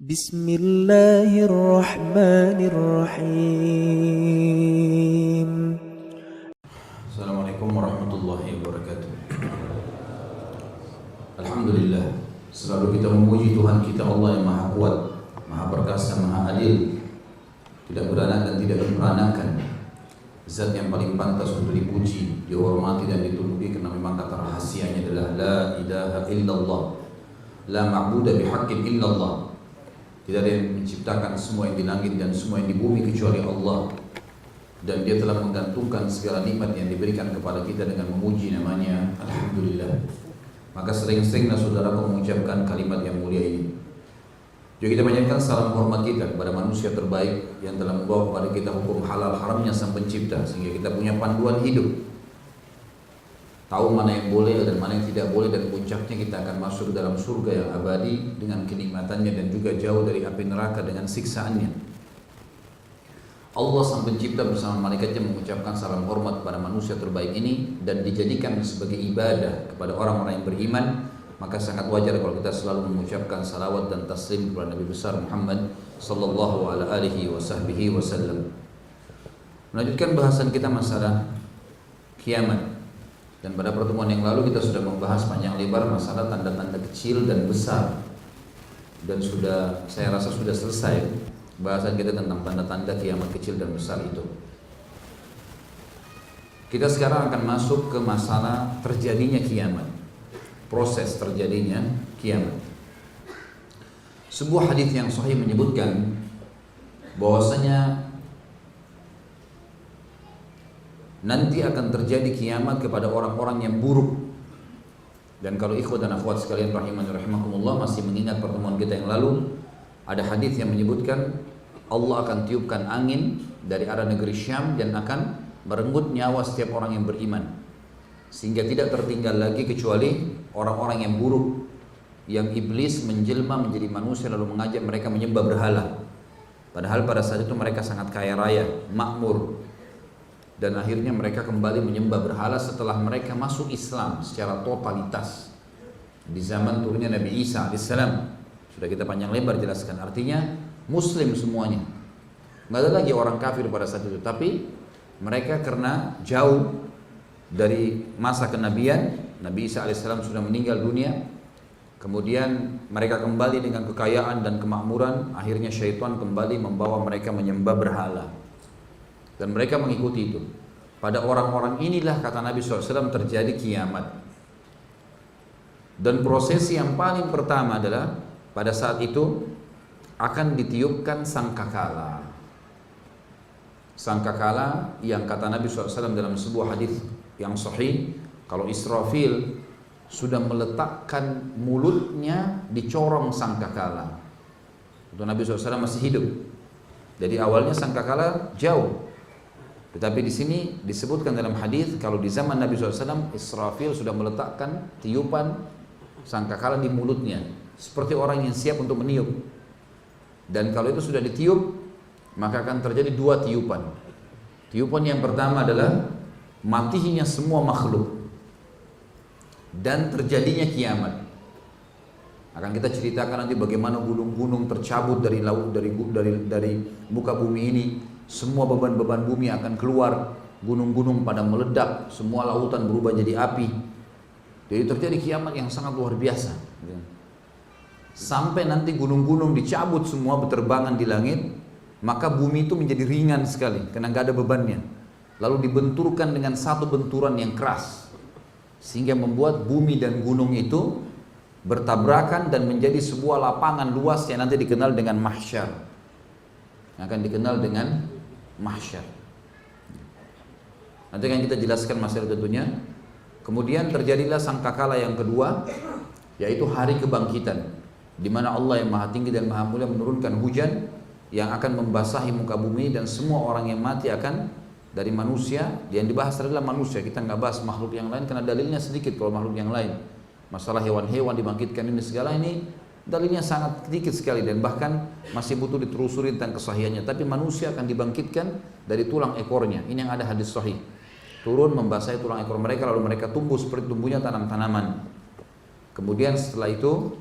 Bismillahirrahmanirrahim. Assalamualaikum warahmatullahi wabarakatuh. Alhamdulillah, selalu kita memuji Tuhan kita Allah yang Maha Kuat, Maha Perkasa, Maha Adil. Tidak beranak dan tidak diperanakan. Zat yang paling pantas untuk dipuji, dihormati dan dituruti karena memang kata rahasianya adalah la ilaha illallah. La ma'budah bihaqqin illallah tidak ada yang menciptakan semua yang di langit dan semua yang di bumi kecuali Allah. Dan dia telah menggantungkan segala nikmat yang diberikan kepada kita dengan memuji namanya. Alhamdulillah. Maka sering-seringlah saudara mengucapkan kalimat yang mulia ini. Juga kita panjatkan salam hormat kita kepada manusia terbaik yang telah membawa kepada kita hukum halal haramnya sang pencipta sehingga kita punya panduan hidup tahu mana yang boleh dan mana yang tidak boleh dan puncaknya kita akan masuk dalam surga yang abadi dengan kenikmatannya dan juga jauh dari api neraka dengan siksaannya Allah sang pencipta bersama malaikatnya mengucapkan salam hormat kepada manusia terbaik ini dan dijadikan sebagai ibadah kepada orang-orang yang beriman maka sangat wajar kalau kita selalu mengucapkan salawat dan taslim kepada Nabi besar Muhammad sallallahu alaihi wasallam. Melanjutkan bahasan kita masalah kiamat. Dan pada pertemuan yang lalu kita sudah membahas panjang lebar masalah tanda-tanda kecil dan besar. Dan sudah saya rasa sudah selesai bahasan kita tentang tanda-tanda kiamat kecil dan besar itu. Kita sekarang akan masuk ke masalah terjadinya kiamat. Proses terjadinya kiamat. Sebuah hadis yang sahih menyebutkan bahwasanya nanti akan terjadi kiamat kepada orang-orang yang buruk. Dan kalau ikhwat dan akhwat sekalian rahimani rahimakumullah masih mengingat pertemuan kita yang lalu, ada hadis yang menyebutkan Allah akan tiupkan angin dari arah negeri Syam dan akan merenggut nyawa setiap orang yang beriman. Sehingga tidak tertinggal lagi kecuali orang-orang yang buruk yang iblis menjelma menjadi manusia lalu mengajak mereka menyembah berhala. Padahal pada saat itu mereka sangat kaya raya, makmur. Dan akhirnya mereka kembali menyembah berhala setelah mereka masuk Islam secara totalitas. Di zaman turunnya Nabi Isa alaihissalam. Sudah kita panjang lebar jelaskan. Artinya Muslim semuanya. Nggak ada lagi orang kafir pada saat itu. Tapi mereka karena jauh dari masa kenabian, Nabi Isa alaihissalam sudah meninggal dunia. Kemudian mereka kembali dengan kekayaan dan kemakmuran. Akhirnya syaitan kembali membawa mereka menyembah berhala. Dan mereka mengikuti itu. Pada orang-orang inilah kata Nabi SAW terjadi kiamat. Dan prosesi yang paling pertama adalah pada saat itu akan ditiupkan sangkakala. Sangkakala yang kata Nabi SAW dalam sebuah hadis yang sahih, kalau Israfil sudah meletakkan mulutnya di corong sangkakala. Itu Nabi SAW masih hidup. Jadi awalnya sangkakala jauh. Tetapi di sini disebutkan dalam hadis kalau di zaman Nabi SAW Israfil sudah meletakkan tiupan sangkakala di mulutnya seperti orang yang siap untuk meniup. Dan kalau itu sudah ditiup, maka akan terjadi dua tiupan. Tiupan yang pertama adalah matinya semua makhluk dan terjadinya kiamat. Akan kita ceritakan nanti bagaimana gunung-gunung tercabut dari laut dari dari dari muka bumi ini, semua beban-beban bumi akan keluar, gunung-gunung pada meledak, semua lautan berubah jadi api. Jadi terjadi kiamat yang sangat luar biasa sampai nanti gunung-gunung dicabut semua berterbangan di langit, maka bumi itu menjadi ringan sekali karena nggak ada bebannya. Lalu dibenturkan dengan satu benturan yang keras sehingga membuat bumi dan gunung itu bertabrakan dan menjadi sebuah lapangan luas yang nanti dikenal dengan mahsyar. Yang akan dikenal dengan mahsyar. Nanti akan kita jelaskan masalah tentunya. Kemudian terjadilah sangkakala yang kedua yaitu hari kebangkitan di mana Allah yang Maha Tinggi dan Maha Mulia menurunkan hujan yang akan membasahi muka bumi dan semua orang yang mati akan dari manusia yang dibahas adalah manusia kita nggak bahas makhluk yang lain karena dalilnya sedikit kalau makhluk yang lain masalah hewan-hewan dibangkitkan ini segala ini dalilnya sangat sedikit sekali dan bahkan masih butuh ditelusuri tentang kesahihannya. Tapi manusia akan dibangkitkan dari tulang ekornya. Ini yang ada hadis sahih. Turun membasahi tulang ekor mereka lalu mereka tumbuh seperti tumbuhnya tanam-tanaman. Kemudian setelah itu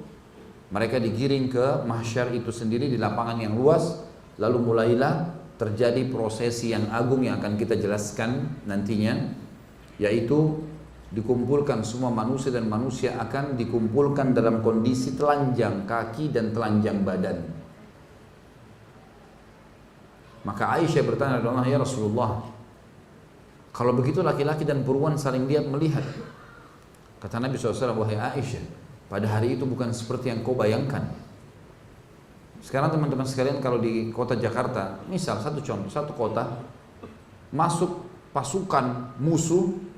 Mereka digiring ke mahsyar itu sendiri di lapangan yang luas, lalu mulailah terjadi prosesi yang agung yang akan kita jelaskan nantinya, yaitu dikumpulkan semua manusia dan manusia akan dikumpulkan dalam kondisi telanjang kaki dan telanjang badan. Maka Aisyah bertanya kepada Allah, "Ya Rasulullah, kalau begitu laki-laki dan perempuan saling lihat melihat." Kata Nabi SAW, "Wahai Aisyah, pada hari itu bukan seperti yang kau bayangkan. Sekarang teman-teman sekalian kalau di kota Jakarta, misal satu contoh, satu kota masuk pasukan musuh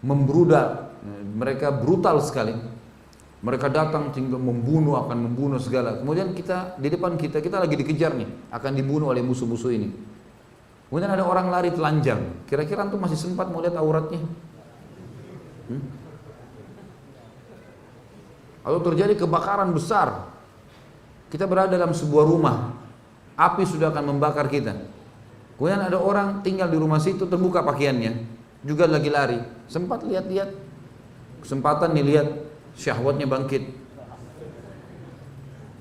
membrudak, mereka brutal sekali. Mereka datang tinggal membunuh, akan membunuh segala. Kemudian kita di depan kita, kita lagi dikejar nih, akan dibunuh oleh musuh-musuh ini. Kemudian ada orang lari telanjang. Kira-kira antum masih sempat mau lihat auratnya? Hmm? Atau terjadi kebakaran besar. Kita berada dalam sebuah rumah. Api sudah akan membakar kita. Kemudian ada orang tinggal di rumah situ terbuka pakaiannya. Juga lagi lari. Sempat lihat-lihat. Kesempatan nih lihat syahwatnya bangkit.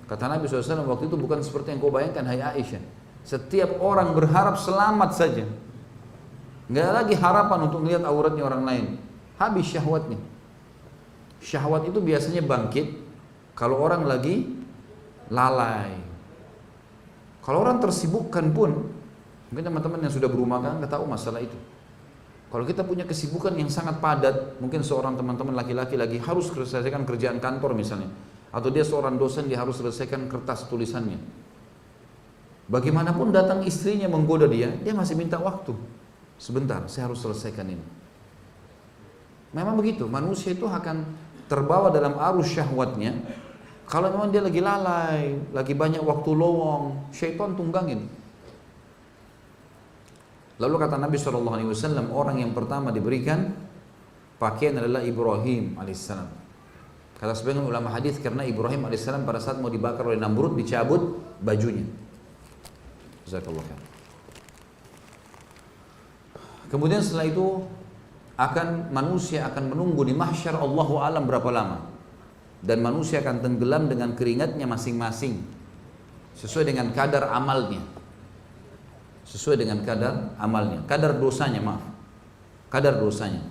Kata Nabi SAW waktu itu bukan seperti yang kau bayangkan hai Aisyah. Setiap orang berharap selamat saja. Nggak lagi harapan untuk melihat auratnya orang lain. Habis syahwatnya. Syahwat itu biasanya bangkit kalau orang lagi lalai. Kalau orang tersibukkan pun, mungkin teman-teman yang sudah berumah nggak tahu masalah itu. Kalau kita punya kesibukan yang sangat padat, mungkin seorang teman-teman laki-laki lagi harus selesaikan kerjaan kantor misalnya, atau dia seorang dosen dia harus selesaikan kertas tulisannya. Bagaimanapun datang istrinya menggoda dia, dia masih minta waktu. Sebentar, saya harus selesaikan ini. Memang begitu, manusia itu akan terbawa dalam arus syahwatnya, kalau memang dia lagi lalai, lagi banyak waktu lowong, syaitan tunggangin. Lalu kata Nabi SAW, orang yang pertama diberikan pakaian adalah Ibrahim alaihissalam. Kata sebagian ulama hadis karena Ibrahim alaihissalam pada saat mau dibakar oleh Namrud dicabut bajunya. Kemudian setelah itu akan manusia akan menunggu di mahsyar Allahu alam berapa lama dan manusia akan tenggelam dengan keringatnya masing-masing sesuai dengan kadar amalnya sesuai dengan kadar amalnya. Kadar dosanya maaf. Kadar dosanya.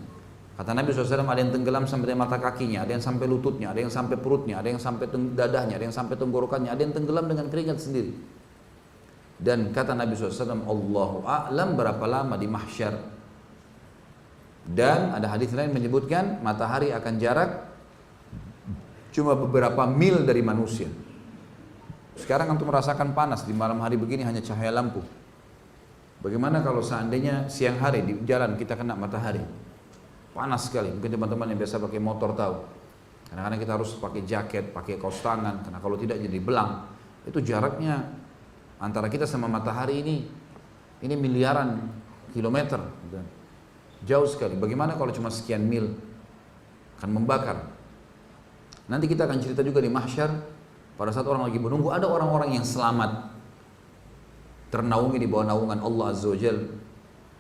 Kata Nabi SAW ada yang tenggelam sampai mata kakinya ada yang sampai lututnya ada yang sampai perutnya ada yang sampai dadahnya ada yang sampai tenggorokannya ada yang tenggelam dengan keringat sendiri. Dan kata Nabi SAW Allahu a'lam berapa lama? Di mahsyar. Dan ada hadis lain menyebutkan matahari akan jarak cuma beberapa mil dari manusia. Sekarang untuk merasakan panas di malam hari begini hanya cahaya lampu. Bagaimana kalau seandainya siang hari di jalan kita kena matahari? Panas sekali. Mungkin teman-teman yang biasa pakai motor tahu. Kadang-kadang kita harus pakai jaket, pakai kaos tangan, karena kalau tidak jadi belang. Itu jaraknya antara kita sama matahari ini, ini miliaran kilometer. Jauh sekali. Bagaimana kalau cuma sekian mil akan membakar? Nanti kita akan cerita juga di mahsyar pada saat orang lagi menunggu ada orang-orang yang selamat ternaungi di bawah naungan Allah Azza wa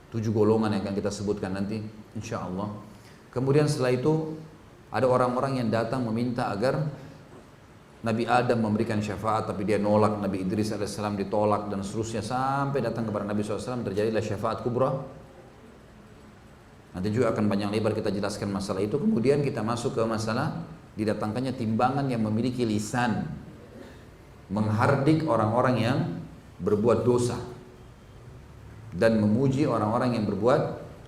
tujuh golongan yang akan kita sebutkan nanti insya Allah kemudian setelah itu ada orang-orang yang datang meminta agar Nabi Adam memberikan syafaat tapi dia nolak. Nabi Idris AS ditolak dan seterusnya. Sampai datang kepada Nabi SAW terjadilah syafaat kubra. Nanti juga akan banyak lebar kita jelaskan masalah itu. Kemudian kita masuk ke masalah didatangkannya timbangan yang memiliki lisan. Menghardik orang-orang yang berbuat dosa dan memuji orang-orang yang berbuat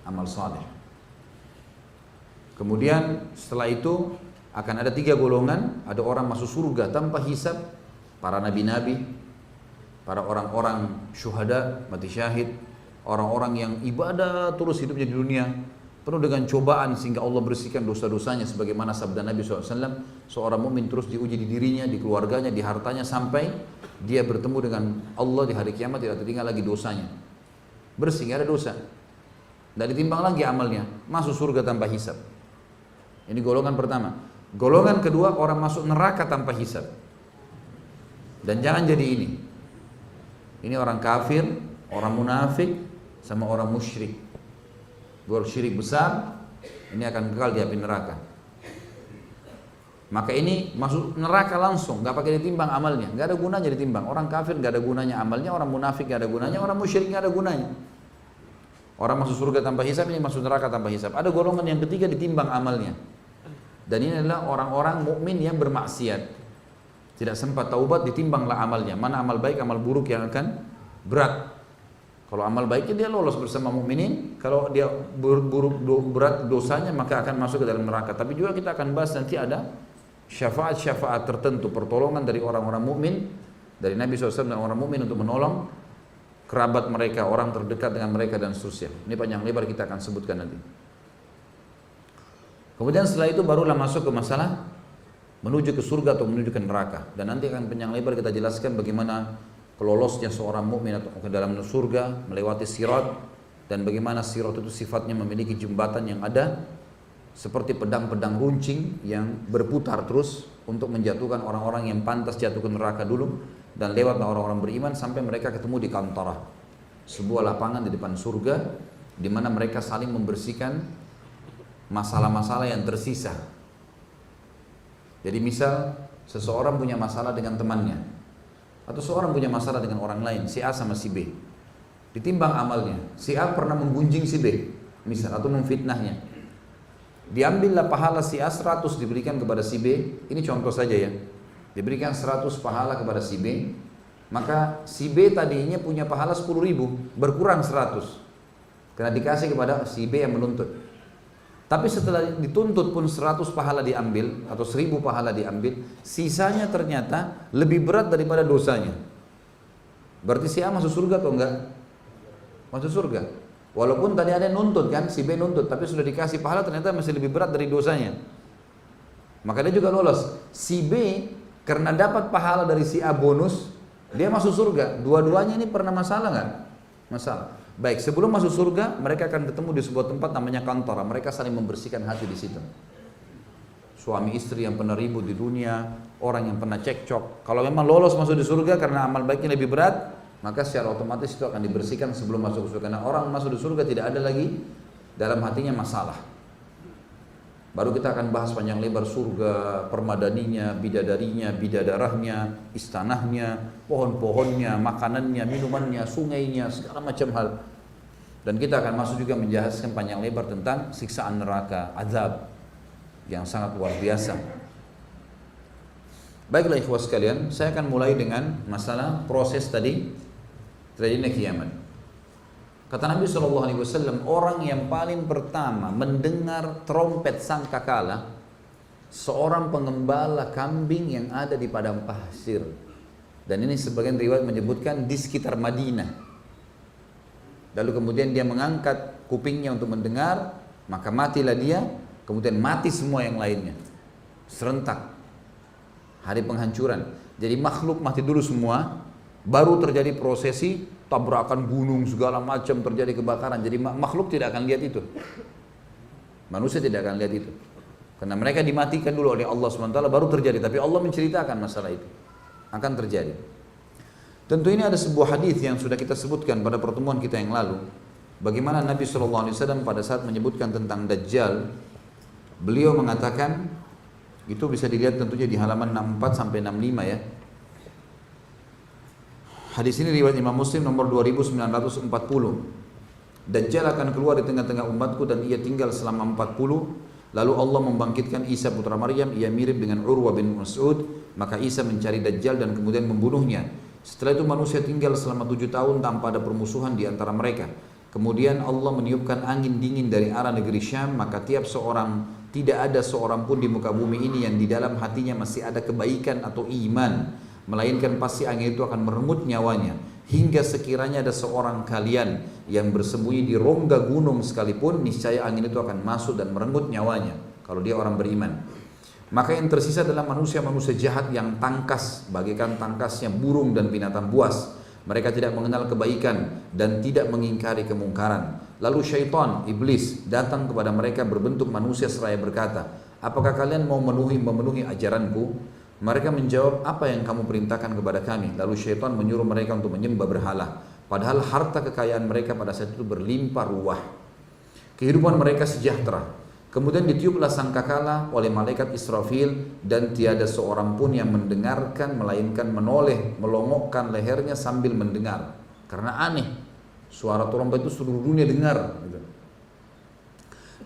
amal saleh. Kemudian setelah itu akan ada tiga golongan, ada orang masuk surga tanpa hisab, para nabi-nabi, para orang-orang syuhada, mati syahid, orang-orang yang ibadah terus hidupnya di dunia, penuh dengan cobaan sehingga Allah bersihkan dosa-dosanya sebagaimana sabda Nabi SAW seorang mukmin terus diuji di dirinya, di keluarganya, di hartanya sampai dia bertemu dengan Allah di hari kiamat tidak tertinggal lagi dosanya. Bersih, ada dosa. Dan ditimbang lagi amalnya. Masuk surga tanpa hisab. Ini golongan pertama. Golongan kedua orang masuk neraka tanpa hisab. Dan jangan jadi ini. Ini orang kafir, orang munafik sama orang musyrik Buat syirik besar ini akan kekal di api neraka. Maka ini masuk neraka langsung, nggak pakai ditimbang amalnya, nggak ada gunanya ditimbang. Orang kafir nggak ada gunanya amalnya, orang munafik nggak ada gunanya, orang musyrik nggak ada gunanya. Orang masuk surga tanpa hisab, ini masuk neraka tanpa hisab. Ada golongan yang ketiga ditimbang amalnya. Dan ini adalah orang-orang mukmin yang bermaksiat. Tidak sempat taubat ditimbanglah amalnya. Mana amal baik, amal buruk yang akan berat. Kalau amal baiknya dia lolos bersama mukminin, kalau dia buruk berat dosanya maka akan masuk ke dalam neraka. Tapi juga kita akan bahas nanti ada syafaat-syafaat tertentu, pertolongan dari orang-orang mukmin dari Nabi SAW dan orang mukmin untuk menolong kerabat mereka, orang terdekat dengan mereka dan seterusnya. Ini panjang lebar kita akan sebutkan nanti. Kemudian setelah itu barulah masuk ke masalah menuju ke surga atau menuju ke neraka. Dan nanti akan panjang lebar kita jelaskan bagaimana kelolosnya seorang mukmin atau ke dalam surga melewati sirat dan bagaimana sirat itu sifatnya memiliki jembatan yang ada seperti pedang-pedang runcing yang berputar terus untuk menjatuhkan orang-orang yang pantas jatuh ke neraka dulu dan lewatlah orang-orang beriman sampai mereka ketemu di kantara sebuah lapangan di depan surga di mana mereka saling membersihkan masalah-masalah yang tersisa. Jadi misal seseorang punya masalah dengan temannya atau seorang punya masalah dengan orang lain, si A sama si B. Ditimbang amalnya, si A pernah menggunjing si B, misal atau memfitnahnya Diambillah pahala si A 100 diberikan kepada si B. Ini contoh saja ya. Diberikan 100 pahala kepada si B. Maka si B tadinya punya pahala 10 ribu. Berkurang 100. Karena dikasih kepada si B yang menuntut. Tapi setelah dituntut pun 100 pahala diambil atau 1000 pahala diambil, sisanya ternyata lebih berat daripada dosanya. Berarti si A masuk surga atau enggak? Masuk surga. Walaupun tadi ada yang nuntut kan, si B nuntut, tapi sudah dikasih pahala ternyata masih lebih berat dari dosanya. Maka dia juga lolos. Si B karena dapat pahala dari si A bonus, dia masuk surga. Dua-duanya ini pernah masalah nggak? Masalah. Baik, sebelum masuk surga, mereka akan ketemu di sebuah tempat namanya kantor. Mereka saling membersihkan hati di situ. Suami istri yang pernah ribut di dunia, orang yang pernah cekcok. Kalau memang lolos masuk di surga karena amal baiknya lebih berat, maka secara otomatis itu akan dibersihkan sebelum masuk surga. Karena orang masuk di surga tidak ada lagi dalam hatinya masalah. Baru kita akan bahas panjang lebar surga, permadaninya, bidadarinya, bidadarahnya, istanahnya, pohon-pohonnya, makanannya, minumannya, sungainya, segala macam hal. Dan kita akan masuk juga menjelaskan panjang lebar tentang siksaan neraka, azab yang sangat luar biasa. Baiklah ikhwas sekalian, saya akan mulai dengan masalah proses tadi terjadinya kiamat. Kata Nabi Shallallahu Alaihi Wasallam, orang yang paling pertama mendengar trompet sangkakala, seorang pengembala kambing yang ada di padang pasir. Dan ini sebagian riwayat menyebutkan di sekitar Madinah. Lalu kemudian dia mengangkat kupingnya untuk mendengar, maka matilah dia, kemudian mati semua yang lainnya. Serentak. Hari penghancuran. Jadi makhluk mati dulu semua, Baru terjadi prosesi tabrakan gunung segala macam terjadi kebakaran. Jadi makhluk tidak akan lihat itu. Manusia tidak akan lihat itu. Karena mereka dimatikan dulu oleh Allah SWT baru terjadi. Tapi Allah menceritakan masalah itu. Akan terjadi. Tentu ini ada sebuah hadis yang sudah kita sebutkan pada pertemuan kita yang lalu. Bagaimana Nabi SAW pada saat menyebutkan tentang Dajjal, beliau mengatakan, itu bisa dilihat tentunya di halaman 64 sampai 65 ya. Hadis ini riwayat Imam Muslim nomor 2940. Dajjal akan keluar di tengah-tengah umatku dan ia tinggal selama 40. Lalu Allah membangkitkan Isa putra Maryam, ia mirip dengan Urwa bin Mas'ud, maka Isa mencari Dajjal dan kemudian membunuhnya. Setelah itu manusia tinggal selama tujuh tahun tanpa ada permusuhan di antara mereka. Kemudian Allah meniupkan angin dingin dari arah negeri Syam, maka tiap seorang tidak ada seorang pun di muka bumi ini yang di dalam hatinya masih ada kebaikan atau iman melainkan pasti angin itu akan merenggut nyawanya. Hingga sekiranya ada seorang kalian yang bersembunyi di rongga gunung sekalipun niscaya angin itu akan masuk dan merenggut nyawanya kalau dia orang beriman. Maka yang tersisa adalah manusia-manusia jahat yang tangkas bagaikan tangkasnya burung dan binatang buas. Mereka tidak mengenal kebaikan dan tidak mengingkari kemungkaran. Lalu syaitan iblis datang kepada mereka berbentuk manusia seraya berkata apakah kalian mau memenuhi memenuhi ajaranku mereka menjawab, apa yang kamu perintahkan kepada kami? Lalu syaitan menyuruh mereka untuk menyembah berhala. Padahal harta kekayaan mereka pada saat itu berlimpah ruah. Kehidupan mereka sejahtera. Kemudian ditiuplah sangkakala oleh malaikat Israfil dan tiada seorang pun yang mendengarkan melainkan menoleh, melongokkan lehernya sambil mendengar. Karena aneh, suara trompet itu seluruh dunia dengar. Gitu.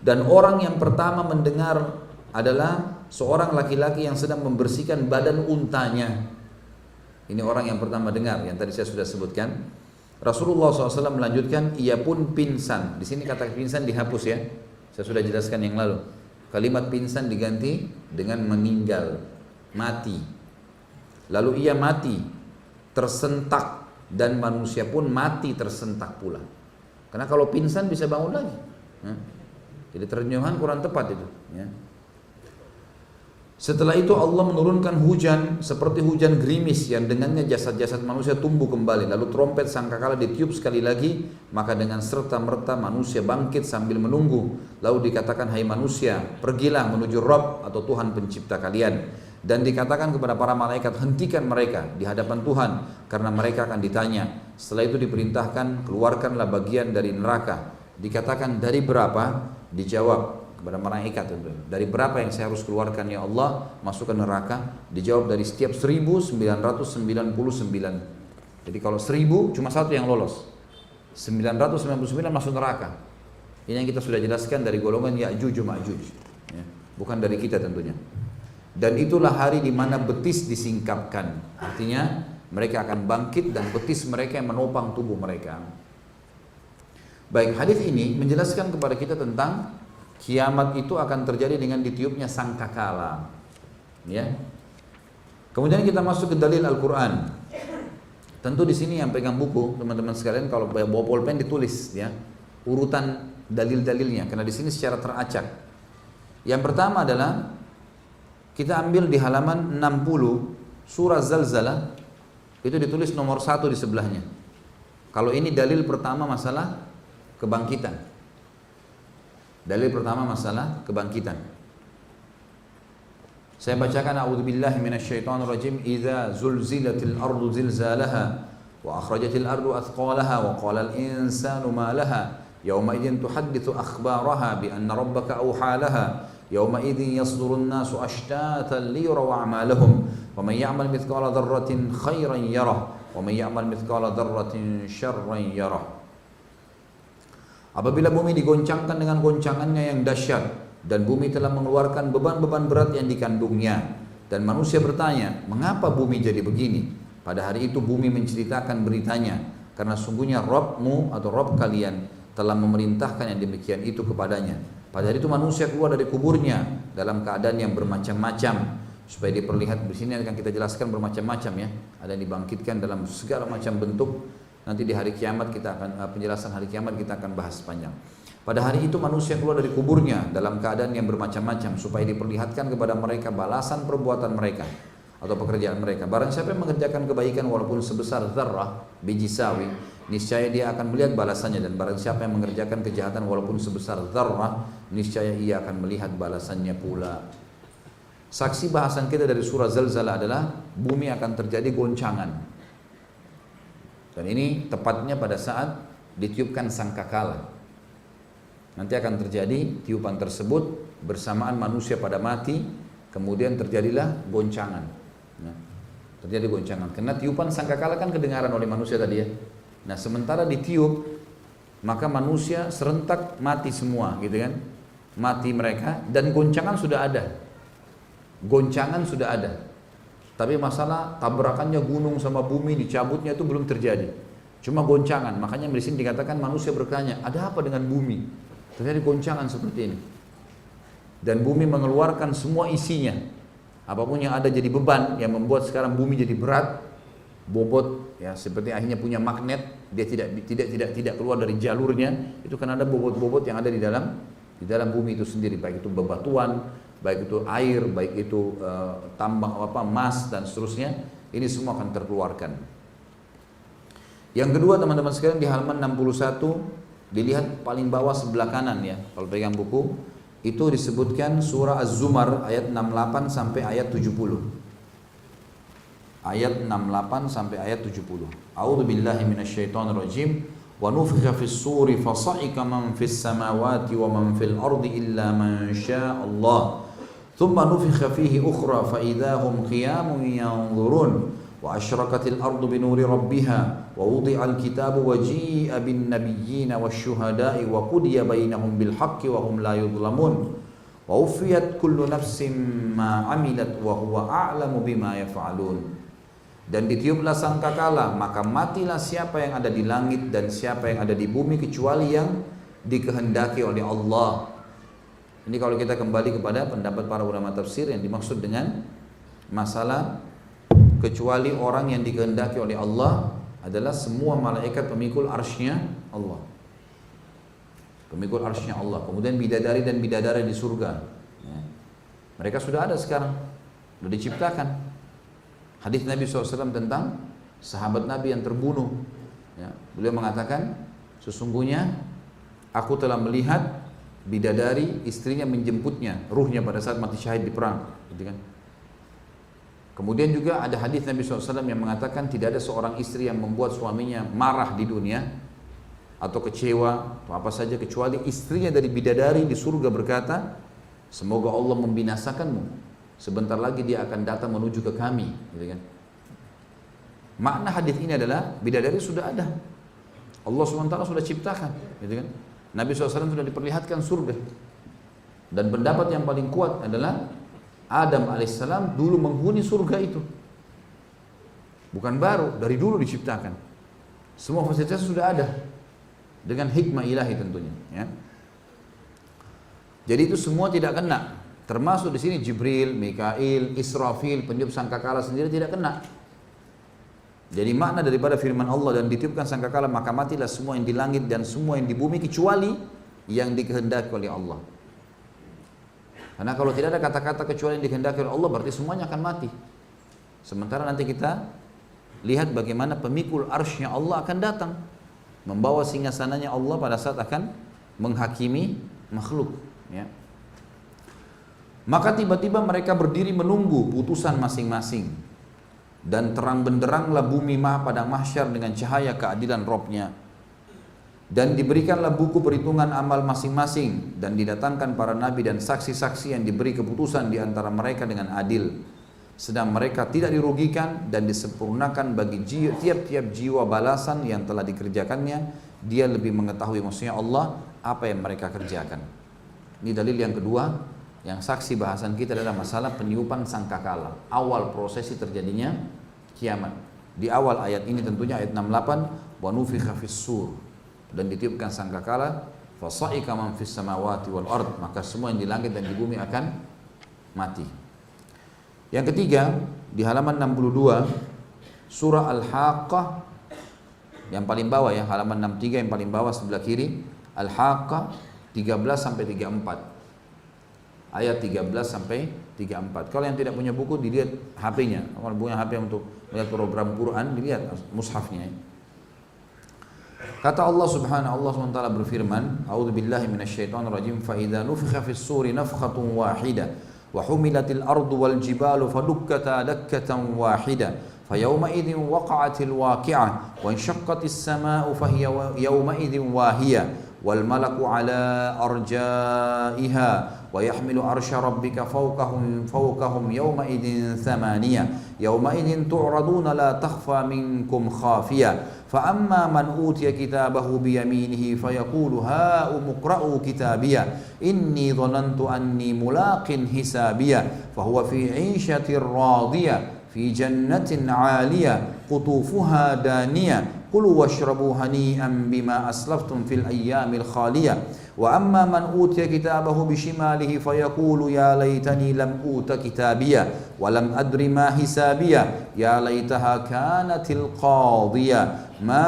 Dan orang yang pertama mendengar adalah seorang laki-laki yang sedang membersihkan badan untanya. Ini orang yang pertama dengar, yang tadi saya sudah sebutkan. Rasulullah SAW melanjutkan, ia pun pingsan. Di sini kata pingsan dihapus ya saya sudah jelaskan yang lalu. Kalimat pingsan diganti dengan meninggal, mati. Lalu ia mati, tersentak dan manusia pun mati tersentak pula. Karena kalau pingsan bisa bangun lagi. Jadi terjemahan kurang tepat itu. Ya. Setelah itu Allah menurunkan hujan seperti hujan gerimis yang dengannya jasad-jasad manusia tumbuh kembali. Lalu trompet sangkakala ditiup sekali lagi, maka dengan serta merta manusia bangkit sambil menunggu. Lalu dikatakan, hai manusia, pergilah menuju Rob atau Tuhan pencipta kalian. Dan dikatakan kepada para malaikat, hentikan mereka di hadapan Tuhan, karena mereka akan ditanya. Setelah itu diperintahkan, keluarkanlah bagian dari neraka. Dikatakan dari berapa? Dijawab kepada malaikat. Dari berapa yang saya harus keluarkan ya Allah masuk ke neraka? Dijawab dari setiap 1999. Jadi kalau 1000 cuma satu yang lolos. 999 masuk neraka. Ini yang kita sudah jelaskan dari golongan Ya'juj Ma'juj. Ya. Bukan dari kita tentunya. Dan itulah hari di mana betis disingkapkan. Artinya mereka akan bangkit dan betis mereka yang menopang tubuh mereka. Baik, hadis ini menjelaskan kepada kita tentang Kiamat itu akan terjadi dengan ditiupnya sangkakala. Ya. Kemudian kita masuk ke dalil Al-Qur'an. Tentu di sini yang pegang buku, teman-teman sekalian kalau bawa pulpen ditulis ya urutan dalil-dalilnya karena di sini secara teracak. Yang pertama adalah kita ambil di halaman 60 surah Zalzalah itu ditulis nomor satu di sebelahnya. Kalau ini dalil pertama masalah kebangkitan. Dalil pertama masalah kebangkitan. Saya bacakan a'udzubillahi minasyaitonir rajim idza zulzilatil ardu zilzalaha wa akhrajatil ardu athqalaha wa qala al insanu ma laha yawma idzin tuhaddithu akhbaraha bi anna rabbaka awha laha yawma idzin yasdurun nasu ashtatan liyuraw a'malahum wa man ya'mal mithqala dharratin khairan yarah wa man ya'mal mithqala dharratin syarran yarah Apabila bumi digoncangkan dengan goncangannya yang dahsyat dan bumi telah mengeluarkan beban-beban berat yang dikandungnya dan manusia bertanya, mengapa bumi jadi begini? Pada hari itu bumi menceritakan beritanya karena sungguhnya Robmu atau Rob kalian telah memerintahkan yang demikian itu kepadanya. Pada hari itu manusia keluar dari kuburnya dalam keadaan yang bermacam-macam supaya diperlihat di sini akan kita jelaskan bermacam-macam ya. Ada yang dibangkitkan dalam segala macam bentuk Nanti di hari kiamat kita akan eh, penjelasan hari kiamat kita akan bahas panjang. Pada hari itu manusia keluar dari kuburnya dalam keadaan yang bermacam-macam supaya diperlihatkan kepada mereka balasan perbuatan mereka atau pekerjaan mereka. Barang siapa yang mengerjakan kebaikan walaupun sebesar zarrah biji sawi, niscaya dia akan melihat balasannya dan barang siapa yang mengerjakan kejahatan walaupun sebesar zarrah, niscaya ia akan melihat balasannya pula. Saksi bahasan kita dari surah Zalzalah adalah bumi akan terjadi goncangan dan ini tepatnya pada saat ditiupkan sangkakala. Nanti akan terjadi tiupan tersebut bersamaan manusia pada mati, kemudian terjadilah goncangan. Nah, terjadi goncangan. Karena tiupan sangkakala kan kedengaran oleh manusia tadi ya. Nah, sementara ditiup, maka manusia serentak mati semua, gitu kan? Mati mereka dan goncangan sudah ada. Goncangan sudah ada. Tapi masalah tabrakannya gunung sama bumi dicabutnya itu belum terjadi. Cuma goncangan. Makanya di sini dikatakan manusia bertanya, ada apa dengan bumi? Terjadi goncangan seperti ini. Dan bumi mengeluarkan semua isinya. Apa pun yang ada jadi beban yang membuat sekarang bumi jadi berat, bobot ya seperti akhirnya punya magnet, dia tidak tidak tidak tidak keluar dari jalurnya, itu kan ada bobot-bobot yang ada di dalam di dalam bumi itu sendiri baik itu bebatuan, baik itu air, baik itu uh, tambang apa emas dan seterusnya, ini semua akan terkeluarkan. Yang kedua teman-teman sekalian di halaman 61 dilihat paling bawah sebelah kanan ya kalau pegang buku itu disebutkan surah Az-Zumar ayat 68 sampai ayat 70 ayat 68 sampai ayat 70. A'udzu billahi minasyaitonir rajim. Wa nufikha fis suri fasa'ika man fis samawati wa man fil ardi illa man syaa Allah. ثم نفخ فيه أخرى فإذا هم قيام ينظرون وأشرقت الأرض بنور ربها ووضع الكتاب وجيء بالنبيين والشهداء وقضي بينهم بالحق وهم لا يظلمون ووفيت كل نفس ما عملت وهو أعلم بما يفعلون dan ditiuplah sangkakala maka matilah siapa yang ada di langit dan siapa yang ada di bumi kecuali yang dikehendaki oleh Allah ini kalau kita kembali kepada pendapat para ulama tafsir yang dimaksud dengan masalah kecuali orang yang dikehendaki oleh Allah adalah semua malaikat pemikul arsnya Allah. Pemikul arsnya Allah. Kemudian bidadari dan bidadari di surga. Ya. mereka sudah ada sekarang. Sudah diciptakan. Hadis Nabi SAW tentang sahabat Nabi yang terbunuh. Ya, beliau mengatakan, sesungguhnya aku telah melihat bidadari istrinya menjemputnya, ruhnya pada saat mati syahid di perang. Gitu kan? Kemudian juga ada hadis Nabi SAW yang mengatakan tidak ada seorang istri yang membuat suaminya marah di dunia atau kecewa atau apa saja kecuali istrinya dari bidadari di surga berkata, semoga Allah membinasakanmu Sebentar lagi dia akan datang menuju ke kami, gitu kan. Makna hadis ini adalah bidadari sudah ada. Allah SWT sudah ciptakan, gitu kan. Nabi SAW sudah diperlihatkan surga. Dan pendapat yang paling kuat adalah Adam alaihissalam dulu menghuni surga itu. Bukan baru, dari dulu diciptakan. Semua fasilitas sudah ada dengan hikmah ilahi tentunya. Ya. Jadi itu semua tidak kena Termasuk di sini Jibril, Mikail, Israfil, peniup sangkakala sendiri tidak kena. Jadi makna daripada firman Allah dan ditiupkan sangkakala maka matilah semua yang di langit dan semua yang di bumi kecuali yang dikehendaki oleh Allah. Karena kalau tidak ada kata-kata kecuali yang dikehendaki oleh Allah berarti semuanya akan mati. Sementara nanti kita lihat bagaimana pemikul arsnya Allah akan datang membawa singgasananya Allah pada saat akan menghakimi makhluk. Ya. Maka tiba-tiba mereka berdiri menunggu putusan masing-masing. Dan terang benderanglah bumi mah pada mahsyar dengan cahaya keadilan robnya. Dan diberikanlah buku perhitungan amal masing-masing. Dan didatangkan para nabi dan saksi-saksi yang diberi keputusan di antara mereka dengan adil. Sedang mereka tidak dirugikan dan disempurnakan bagi tiap-tiap jiwa balasan yang telah dikerjakannya. Dia lebih mengetahui maksudnya Allah apa yang mereka kerjakan. Ini dalil yang kedua yang saksi bahasan kita adalah masalah peniupan sangkakala. Awal prosesi terjadinya kiamat. Di awal ayat ini tentunya ayat 68 wa nufikha sur dan ditiupkan sangkakala fasaika man fis samawati wal ard maka semua yang di langit dan di bumi akan mati. Yang ketiga di halaman 62 surah Al-Haqqah yang paling bawah ya halaman 63 yang paling bawah sebelah kiri Al-Haqqah 13 sampai 34 ayat 13 sampai 34. Kalau yang tidak punya buku dilihat HP-nya. Kalau punya HP untuk melihat program Quran dilihat mushafnya. Kata Allah Subhanahu Allah SWT berfirman, A'udzu billahi minasyaitonir rajim fa idza nufikha fis suri nafkhatun wahida wa humilatil ardu wal jibalu fadukkata dakkatan wahida فيومئذ وقعت الواقعة وانشقت السماء فهي يومئذ واهية والملك على أرجائها ويحمل عرش ربك فوقهم فوقهم يومئذ ثمانية. يومئذ تعرضون لا تخفى منكم خافية. فأما من أوتي كتابه بيمينه فيقول هاؤم اقرءوا كتابية. إني ظننت أني ملاق حسابية. فهو في عيشة راضية في جنة عالية قطوفها دانية. كلوا واشربوا هنيئا بما أسلفتم في الأيام الخالية. وأما من أوتي كتابه بشماله فيقول يا ليتني لم أوت كتابيا ولم أدر ما حسابيا يا ليتها كانت القاضية. ما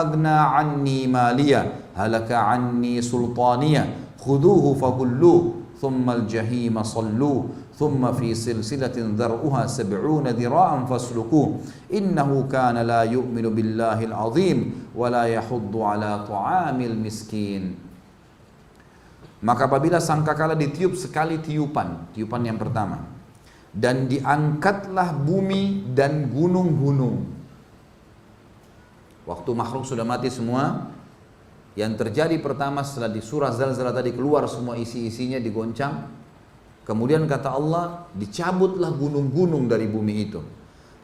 أغنى عني ماليا هلك عني سلطانيا خذوه فغلوه. ثم الجحيم صلوه. ثم في سلسلة ذرعها سبعون ذراعا فاسلكوه. إنه كان لا يؤمن بالله العظيم ولا يحض على طعام المسكين. Maka apabila sangkakala ditiup sekali tiupan, tiupan yang pertama, dan diangkatlah bumi dan gunung-gunung. Waktu makhluk sudah mati semua, Yang terjadi pertama setelah di surah Zalzalah tadi keluar semua isi-isinya digoncang. Kemudian kata Allah, dicabutlah gunung-gunung dari bumi itu.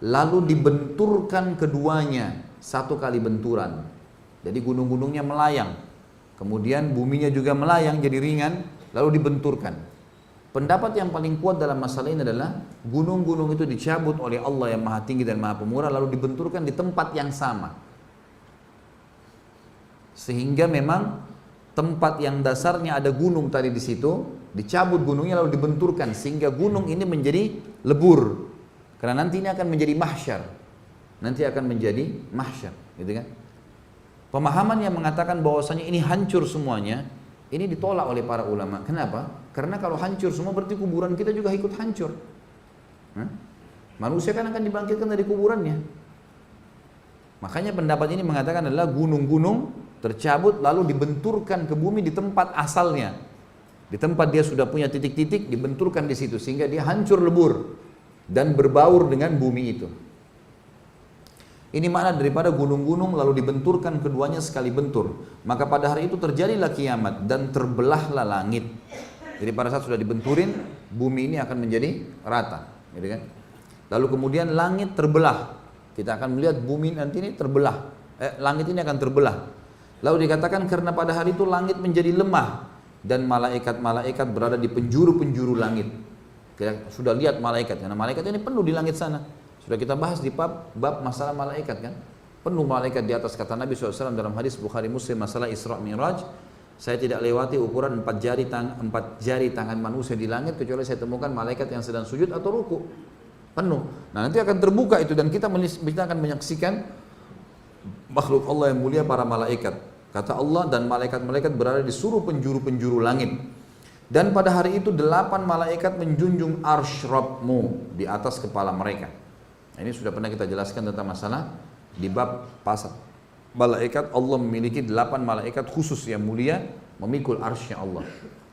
Lalu dibenturkan keduanya satu kali benturan. Jadi gunung-gunungnya melayang. Kemudian buminya juga melayang jadi ringan, lalu dibenturkan. Pendapat yang paling kuat dalam masalah ini adalah gunung-gunung itu dicabut oleh Allah yang maha tinggi dan maha pemurah lalu dibenturkan di tempat yang sama. Sehingga memang tempat yang dasarnya ada gunung tadi di situ, dicabut gunungnya lalu dibenturkan sehingga gunung ini menjadi lebur. Karena nanti ini akan menjadi mahsyar. Nanti akan menjadi mahsyar, gitu kan? Pemahaman yang mengatakan bahwasanya ini hancur semuanya, ini ditolak oleh para ulama. Kenapa? Karena kalau hancur semua berarti kuburan kita juga ikut hancur. Hah? Manusia kan akan dibangkitkan dari kuburannya. Makanya pendapat ini mengatakan adalah gunung-gunung tercabut lalu dibenturkan ke bumi di tempat asalnya. Di tempat dia sudah punya titik-titik dibenturkan di situ sehingga dia hancur lebur dan berbaur dengan bumi itu. Ini makna daripada gunung-gunung lalu dibenturkan keduanya sekali bentur. Maka pada hari itu terjadilah kiamat dan terbelahlah langit. Jadi pada saat sudah dibenturin, bumi ini akan menjadi rata. Gitu kan? Lalu kemudian langit terbelah. Kita akan melihat bumi nanti ini terbelah. Eh, langit ini akan terbelah. Lalu dikatakan karena pada hari itu langit menjadi lemah dan malaikat-malaikat berada di penjuru-penjuru langit. Kita sudah lihat malaikat karena malaikat ini penuh di langit sana. Sudah kita bahas di bab, bab masalah malaikat kan. Penuh malaikat di atas kata Nabi SAW dalam hadis Bukhari Muslim masalah Isra Miraj. Saya tidak lewati ukuran empat jari, tang, empat jari tangan manusia di langit kecuali saya temukan malaikat yang sedang sujud atau ruku. Penuh. Nah nanti akan terbuka itu dan kita, kita akan menyaksikan makhluk Allah yang mulia para malaikat. Kata Allah dan malaikat-malaikat berada di seluruh penjuru-penjuru langit. Dan pada hari itu delapan malaikat menjunjung arsh Rabbmu di atas kepala mereka. Nah, ini sudah pernah kita jelaskan tentang masalah di bab pasal. Malaikat Allah memiliki delapan malaikat khusus yang mulia memikul arsy Allah.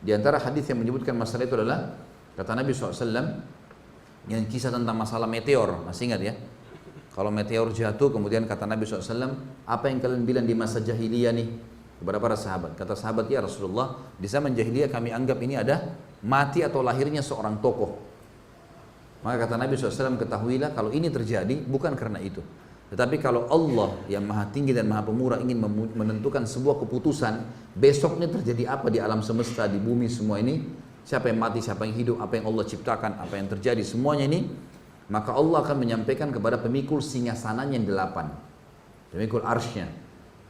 Di antara hadis yang menyebutkan masalah itu adalah kata Nabi SAW yang kisah tentang masalah meteor, masih ingat ya? Kalau meteor jatuh kemudian kata Nabi SAW, apa yang kalian bilang di masa jahiliyah nih? Kepada para sahabat. Kata sahabat ya Rasulullah, di zaman jahiliyah kami anggap ini ada mati atau lahirnya seorang tokoh. Maka kata Nabi SAW, ketahuilah kalau ini terjadi bukan karena itu. Tetapi kalau Allah yang maha tinggi dan maha pemurah ingin menentukan sebuah keputusan, besoknya terjadi apa di alam semesta, di bumi semua ini, siapa yang mati, siapa yang hidup, apa yang Allah ciptakan, apa yang terjadi, semuanya ini, maka Allah akan menyampaikan kepada pemikul singgasananya yang delapan. Pemikul arsnya.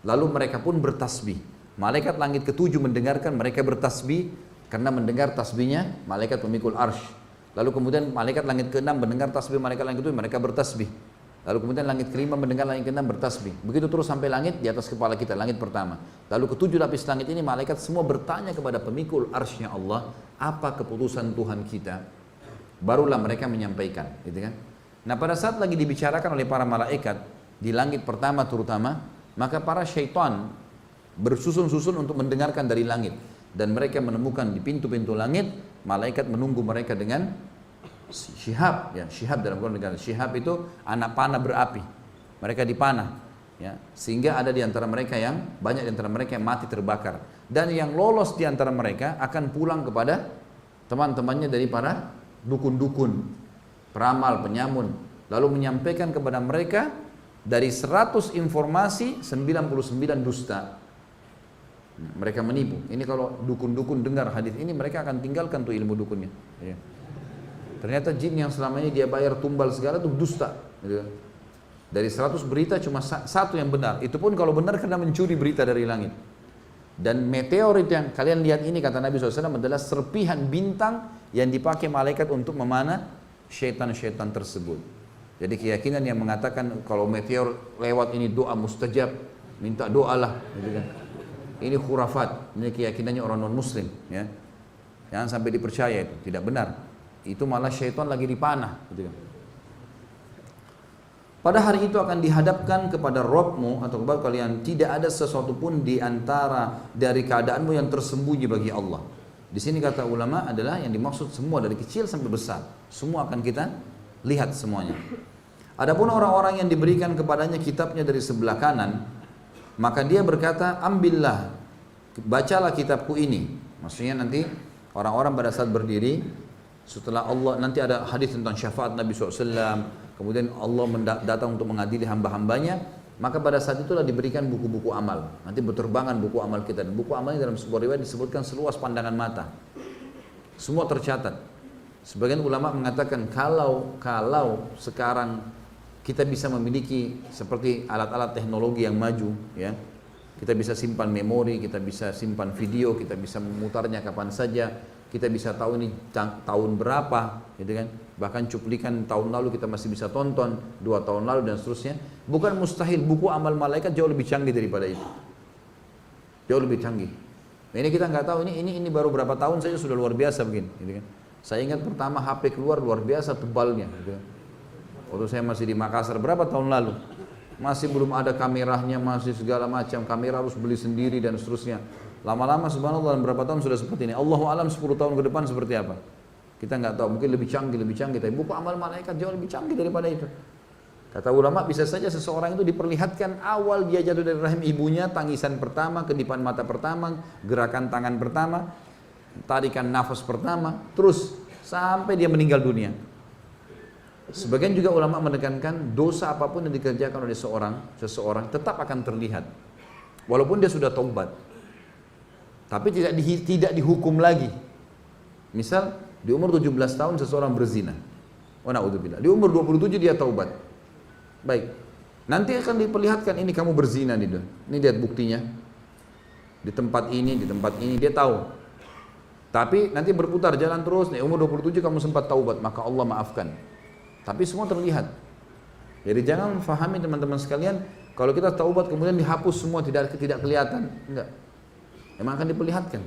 Lalu mereka pun bertasbih. Malaikat langit ketujuh mendengarkan mereka bertasbih karena mendengar tasbihnya malaikat pemikul arsh. Lalu kemudian malaikat langit keenam mendengar tasbih malaikat langit ketujuh, mereka bertasbih. Lalu kemudian langit kelima mendengar langit keenam bertasbih. Begitu terus sampai langit di atas kepala kita, langit pertama. Lalu ketujuh lapis langit ini malaikat semua bertanya kepada pemikul arsnya Allah, apa keputusan Tuhan kita? Barulah mereka menyampaikan, gitu kan? Nah pada saat lagi dibicarakan oleh para malaikat di langit pertama terutama, maka para syaitan bersusun-susun untuk mendengarkan dari langit dan mereka menemukan di pintu-pintu langit malaikat menunggu mereka dengan syihab. Ya syihab dalam Quran negara syihab itu anak panah berapi. Mereka dipanah ya sehingga ada di antara mereka yang banyak di antara mereka yang mati terbakar. Dan yang lolos di antara mereka akan pulang kepada teman-temannya dari para dukun-dukun peramal penyamun. Lalu menyampaikan kepada mereka dari 100 informasi 99 dusta mereka menipu. Ini kalau dukun-dukun dengar hadis ini mereka akan tinggalkan tuh ilmu dukunnya. Ya. Ternyata jin yang selama ini dia bayar tumbal segala tuh dusta. Gitu. Dari 100 berita cuma satu yang benar. Itu pun kalau benar karena mencuri berita dari langit. Dan meteor itu yang kalian lihat ini kata Nabi SAW adalah serpihan bintang yang dipakai malaikat untuk memanah syaitan-syaitan tersebut. Jadi keyakinan yang mengatakan kalau meteor lewat ini doa mustajab, minta doalah, gitu kan. Ini khurafat, ini keyakinannya orang non muslim ya. Jangan sampai dipercaya itu, tidak benar. Itu malah syaitan lagi dipanah gitu kan. Pada hari itu akan dihadapkan kepada Robmu atau kepada kalian tidak ada sesuatu pun di antara dari keadaanmu yang tersembunyi bagi Allah. Di sini kata ulama adalah yang dimaksud semua dari kecil sampai besar. Semua akan kita lihat semuanya. Adapun orang-orang yang diberikan kepadanya kitabnya dari sebelah kanan, Maka dia berkata, ambillah, bacalah kitabku ini. Maksudnya nanti orang-orang pada saat berdiri, setelah Allah, nanti ada hadis tentang syafaat Nabi SAW, kemudian Allah datang untuk mengadili hamba-hambanya, maka pada saat itulah diberikan buku-buku amal. Nanti berterbangan buku amal kita. Dan buku amal ini dalam sebuah riwayat disebutkan seluas pandangan mata. Semua tercatat. Sebagian ulama mengatakan kalau kalau sekarang kita bisa memiliki seperti alat-alat teknologi yang maju, ya, kita bisa simpan memori, kita bisa simpan video, kita bisa memutarnya kapan saja, kita bisa tahu ini tahun berapa, gitu kan? Bahkan cuplikan tahun lalu kita masih bisa tonton, dua tahun lalu dan seterusnya. Bukan mustahil buku amal malaikat jauh lebih canggih daripada itu, jauh lebih canggih. Nah, ini kita nggak tahu ini ini ini baru berapa tahun saja sudah luar biasa begini, gitu kan? Saya ingat pertama HP keluar luar biasa tebalnya, gitu kan? Waktu saya masih di Makassar berapa tahun lalu? Masih belum ada kameranya, masih segala macam. Kamera harus beli sendiri dan seterusnya. Lama-lama subhanallah dalam berapa tahun sudah seperti ini. Allahu alam 10 tahun ke depan seperti apa? Kita nggak tahu, mungkin lebih canggih, lebih canggih. Tapi buku amal malaikat jauh lebih canggih daripada itu. Kata ulama bisa saja seseorang itu diperlihatkan awal dia jatuh dari rahim ibunya, tangisan pertama, kedipan mata pertama, gerakan tangan pertama, tarikan nafas pertama, terus sampai dia meninggal dunia. Sebagian juga ulama menekankan dosa apa pun yang dikerjakan oleh seorang, seseorang tetap akan terlihat. Walaupun dia sudah taubat. Tapi tidak di, tidak dihukum lagi. Misal di umur 17 tahun seseorang berzina. Oh naudzubillah. Di umur 27 dia taubat. Baik. Nanti akan diperlihatkan ini kamu berzina nih. Ini lihat buktinya. Di tempat ini, di tempat ini dia tahu. Tapi nanti berputar jalan terus nih umur 27 kamu sempat taubat maka Allah maafkan. Tapi semua terlihat. Jadi jangan fahami teman-teman sekalian, kalau kita taubat kemudian dihapus semua tidak tidak kelihatan. Enggak. Memang akan diperlihatkan.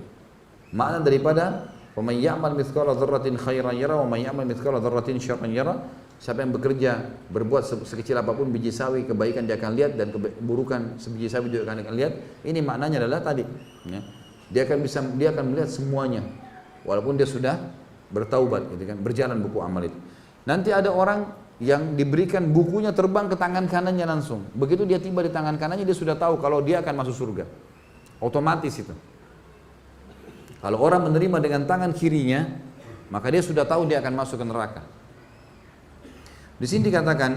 Makna daripada وَمَنْ يَعْمَلْ مِثْقَالَ ذَرَّةٍ خَيْرًا يَرَى وَمَنْ يَعْمَلْ مِثْقَالَ ذَرَّةٍ شَرًّا يَرَى Siapa yang bekerja, berbuat sekecil apapun biji sawi, kebaikan dia akan lihat dan keburukan sebiji sawi juga akan, akan lihat. Ini maknanya adalah tadi. Ya. Dia akan bisa dia akan melihat semuanya. Walaupun dia sudah bertaubat gitu kan, berjalan buku amal itu. Nanti ada orang yang diberikan bukunya terbang ke tangan kanannya langsung. Begitu dia tiba di tangan kanannya dia sudah tahu kalau dia akan masuk surga. Otomatis itu. Kalau orang menerima dengan tangan kirinya, maka dia sudah tahu dia akan masuk ke neraka. Di sini dikatakan,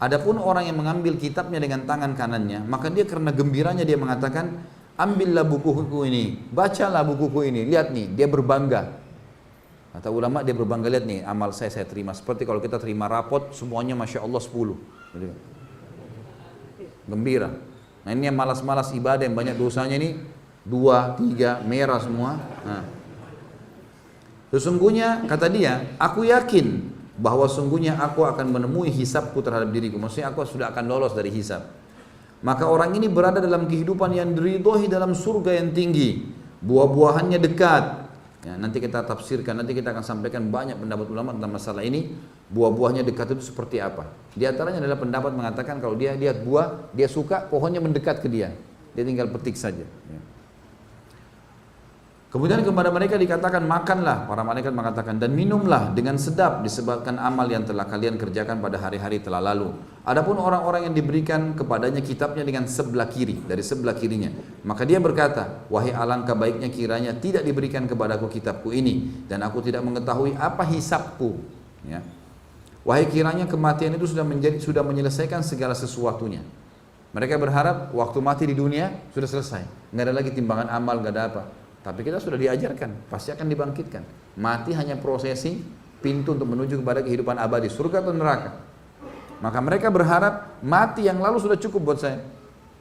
adapun orang yang mengambil kitabnya dengan tangan kanannya, maka dia karena gembiranya dia mengatakan, ambillah buku-buku ini, bacalah bukuku ini, lihat nih, dia berbangga. Kata ulama dia berbangga lihat nih amal saya saya terima. Seperti kalau kita terima rapot semuanya masya Allah 10. Gitu. Gembira. Nah ini yang malas-malas ibadah yang banyak dosanya ini dua, tiga, merah semua. Nah. Sesungguhnya kata dia, aku yakin bahwa sungguhnya aku akan menemui hisapku terhadap diriku. Maksudnya aku sudah akan lolos dari hisap. Maka orang ini berada dalam kehidupan yang diridhoi dalam surga yang tinggi. Buah-buahannya dekat, Ya, nanti kita tafsirkan, nanti kita akan sampaikan banyak pendapat ulama tentang masalah ini. Buah-buahnya dekat itu seperti apa? Di antaranya adalah pendapat mengatakan kalau dia lihat buah, dia suka pohonnya mendekat ke dia. Dia tinggal petik saja. Ya. Kemudian kepada mereka dikatakan makanlah para malaikat mengatakan dan minumlah dengan sedap disebabkan amal yang telah kalian kerjakan pada hari-hari telah lalu. Adapun orang-orang yang diberikan kepadanya kitabnya dengan sebelah kiri dari sebelah kirinya, maka dia berkata, wahai alangkah baiknya kiranya tidak diberikan kepadaku kitabku ini dan aku tidak mengetahui apa hisapku. Ya. Wahai kiranya kematian itu sudah menjadi sudah menyelesaikan segala sesuatunya. Mereka berharap waktu mati di dunia sudah selesai, nggak ada lagi timbangan amal, nggak ada apa. Tapi kita sudah diajarkan, pasti akan dibangkitkan. Mati hanya prosesi pintu untuk menuju kepada kehidupan abadi, surga atau neraka. Maka mereka berharap mati yang lalu sudah cukup buat saya.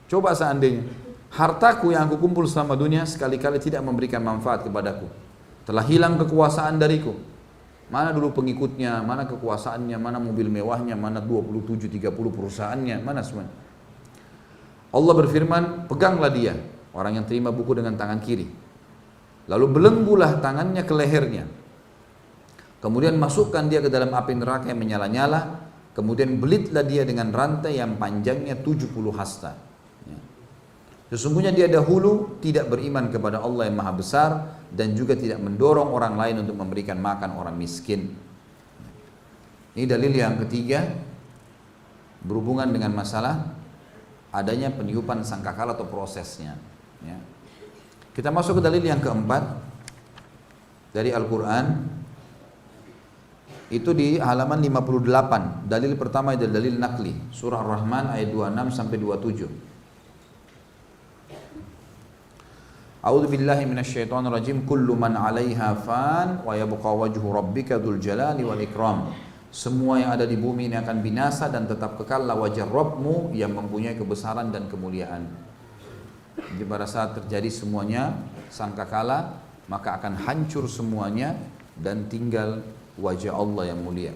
Coba seandainya hartaku yang aku kumpul selama dunia sekali-kali tidak memberikan manfaat kepadaku. Telah hilang kekuasaan dariku. Mana dulu pengikutnya, mana kekuasaannya, mana mobil mewahnya, mana 27 30 perusahaannya, mana semua. Allah berfirman, peganglah dia, orang yang terima buku dengan tangan kiri. Lalu belenggulah tangannya ke lehernya. Kemudian masukkan dia ke dalam api neraka yang menyala-nyala. Kemudian belitlah dia dengan rantai yang panjangnya 70 hasta. Ya. Sesungguhnya dia dahulu tidak beriman kepada Allah yang maha besar dan juga tidak mendorong orang lain untuk memberikan makan orang miskin. Ini dalil yang ketiga berhubungan dengan masalah adanya peniupan sangkakala atau prosesnya. Kita masuk ke dalil yang keempat dari Al-Quran. Itu di halaman 58 dalil pertama adalah dalil nakli. Surah Ar-Rahman ayat 26 sampai 27 A'udzu billahi minasyaitonir rajim kullu man 'alaiha fan wa yabqa wajhu rabbika dzul jalali wal ikram. Semua yang ada di bumi ini akan binasa dan tetap kekallah wajah Rabbmu yang mempunyai kebesaran dan kemuliaan. Jadi pada saat terjadi semuanya sangkakala maka akan hancur semuanya dan tinggal wajah Allah yang mulia.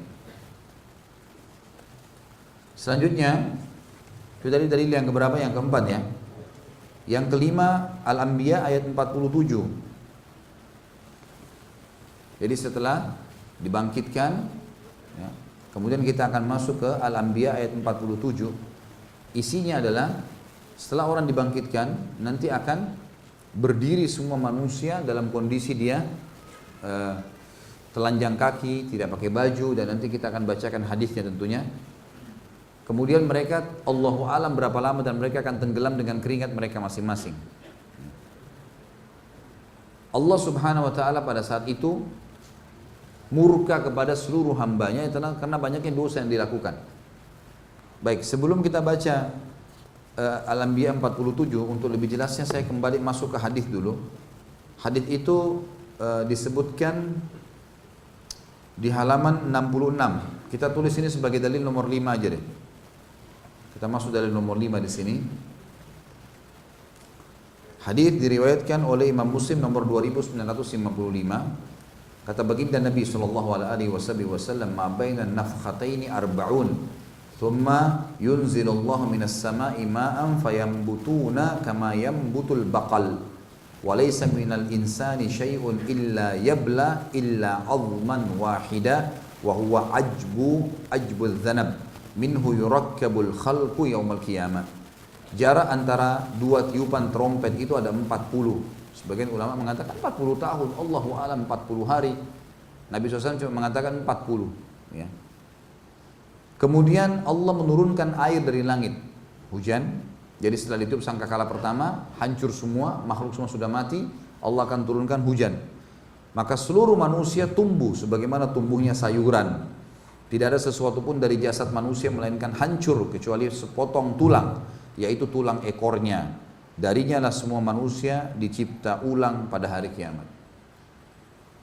Selanjutnya, itu dari dalil yang keberapa? Yang keempat ya. Yang kelima, Al-Anbiya ayat 47. Jadi setelah dibangkitkan, ya, kemudian kita akan masuk ke Al-Anbiya ayat 47. Isinya adalah setelah orang dibangkitkan, nanti akan berdiri semua manusia dalam kondisi dia uh, telanjang kaki, tidak pakai baju dan nanti kita akan bacakan hadisnya tentunya. Kemudian mereka Allahu alam berapa lama dan mereka akan tenggelam dengan keringat mereka masing-masing. Allah Subhanahu wa taala pada saat itu murka kepada seluruh hambanya karena banyaknya dosa yang dilakukan. Baik, sebelum kita baca uh, Al-Anbiya 47 untuk lebih jelasnya saya kembali masuk ke hadis dulu. Hadis itu uh, disebutkan di halaman 66. Kita tulis ini sebagai dalil nomor 5 aja deh. Kita masuk dalil nomor 5 di sini. Hadis diriwayatkan oleh Imam Muslim nomor 2955. Kata baginda Nabi sallallahu alaihi wasallam, "Ma baina nafkhataini arba'un." Thumma yunzilullahu minas sama'i ma'an fayambutuna kama yambutul baqal. Walaysa minal insani syai'un illa yabla illa azman wahida wa huwa ajbu ajbul dhanab minhu yurakkabul khalqu yaumal qiyamah. Jarak antara dua tiupan trompet itu ada 40 sebagian ulama mengatakan 40 tahun. Allahu alam 40 hari. Nabi SAW cuma mengatakan 40 ya. Kemudian Allah menurunkan air dari langit hujan jadi setelah ditiup sangkakala pertama, hancur semua, makhluk semua sudah mati, Allah akan turunkan hujan. Maka seluruh manusia tumbuh sebagaimana tumbuhnya sayuran. Tidak ada sesuatu pun dari jasad manusia melainkan hancur kecuali sepotong tulang, yaitu tulang ekornya. Darinya lah semua manusia dicipta ulang pada hari kiamat.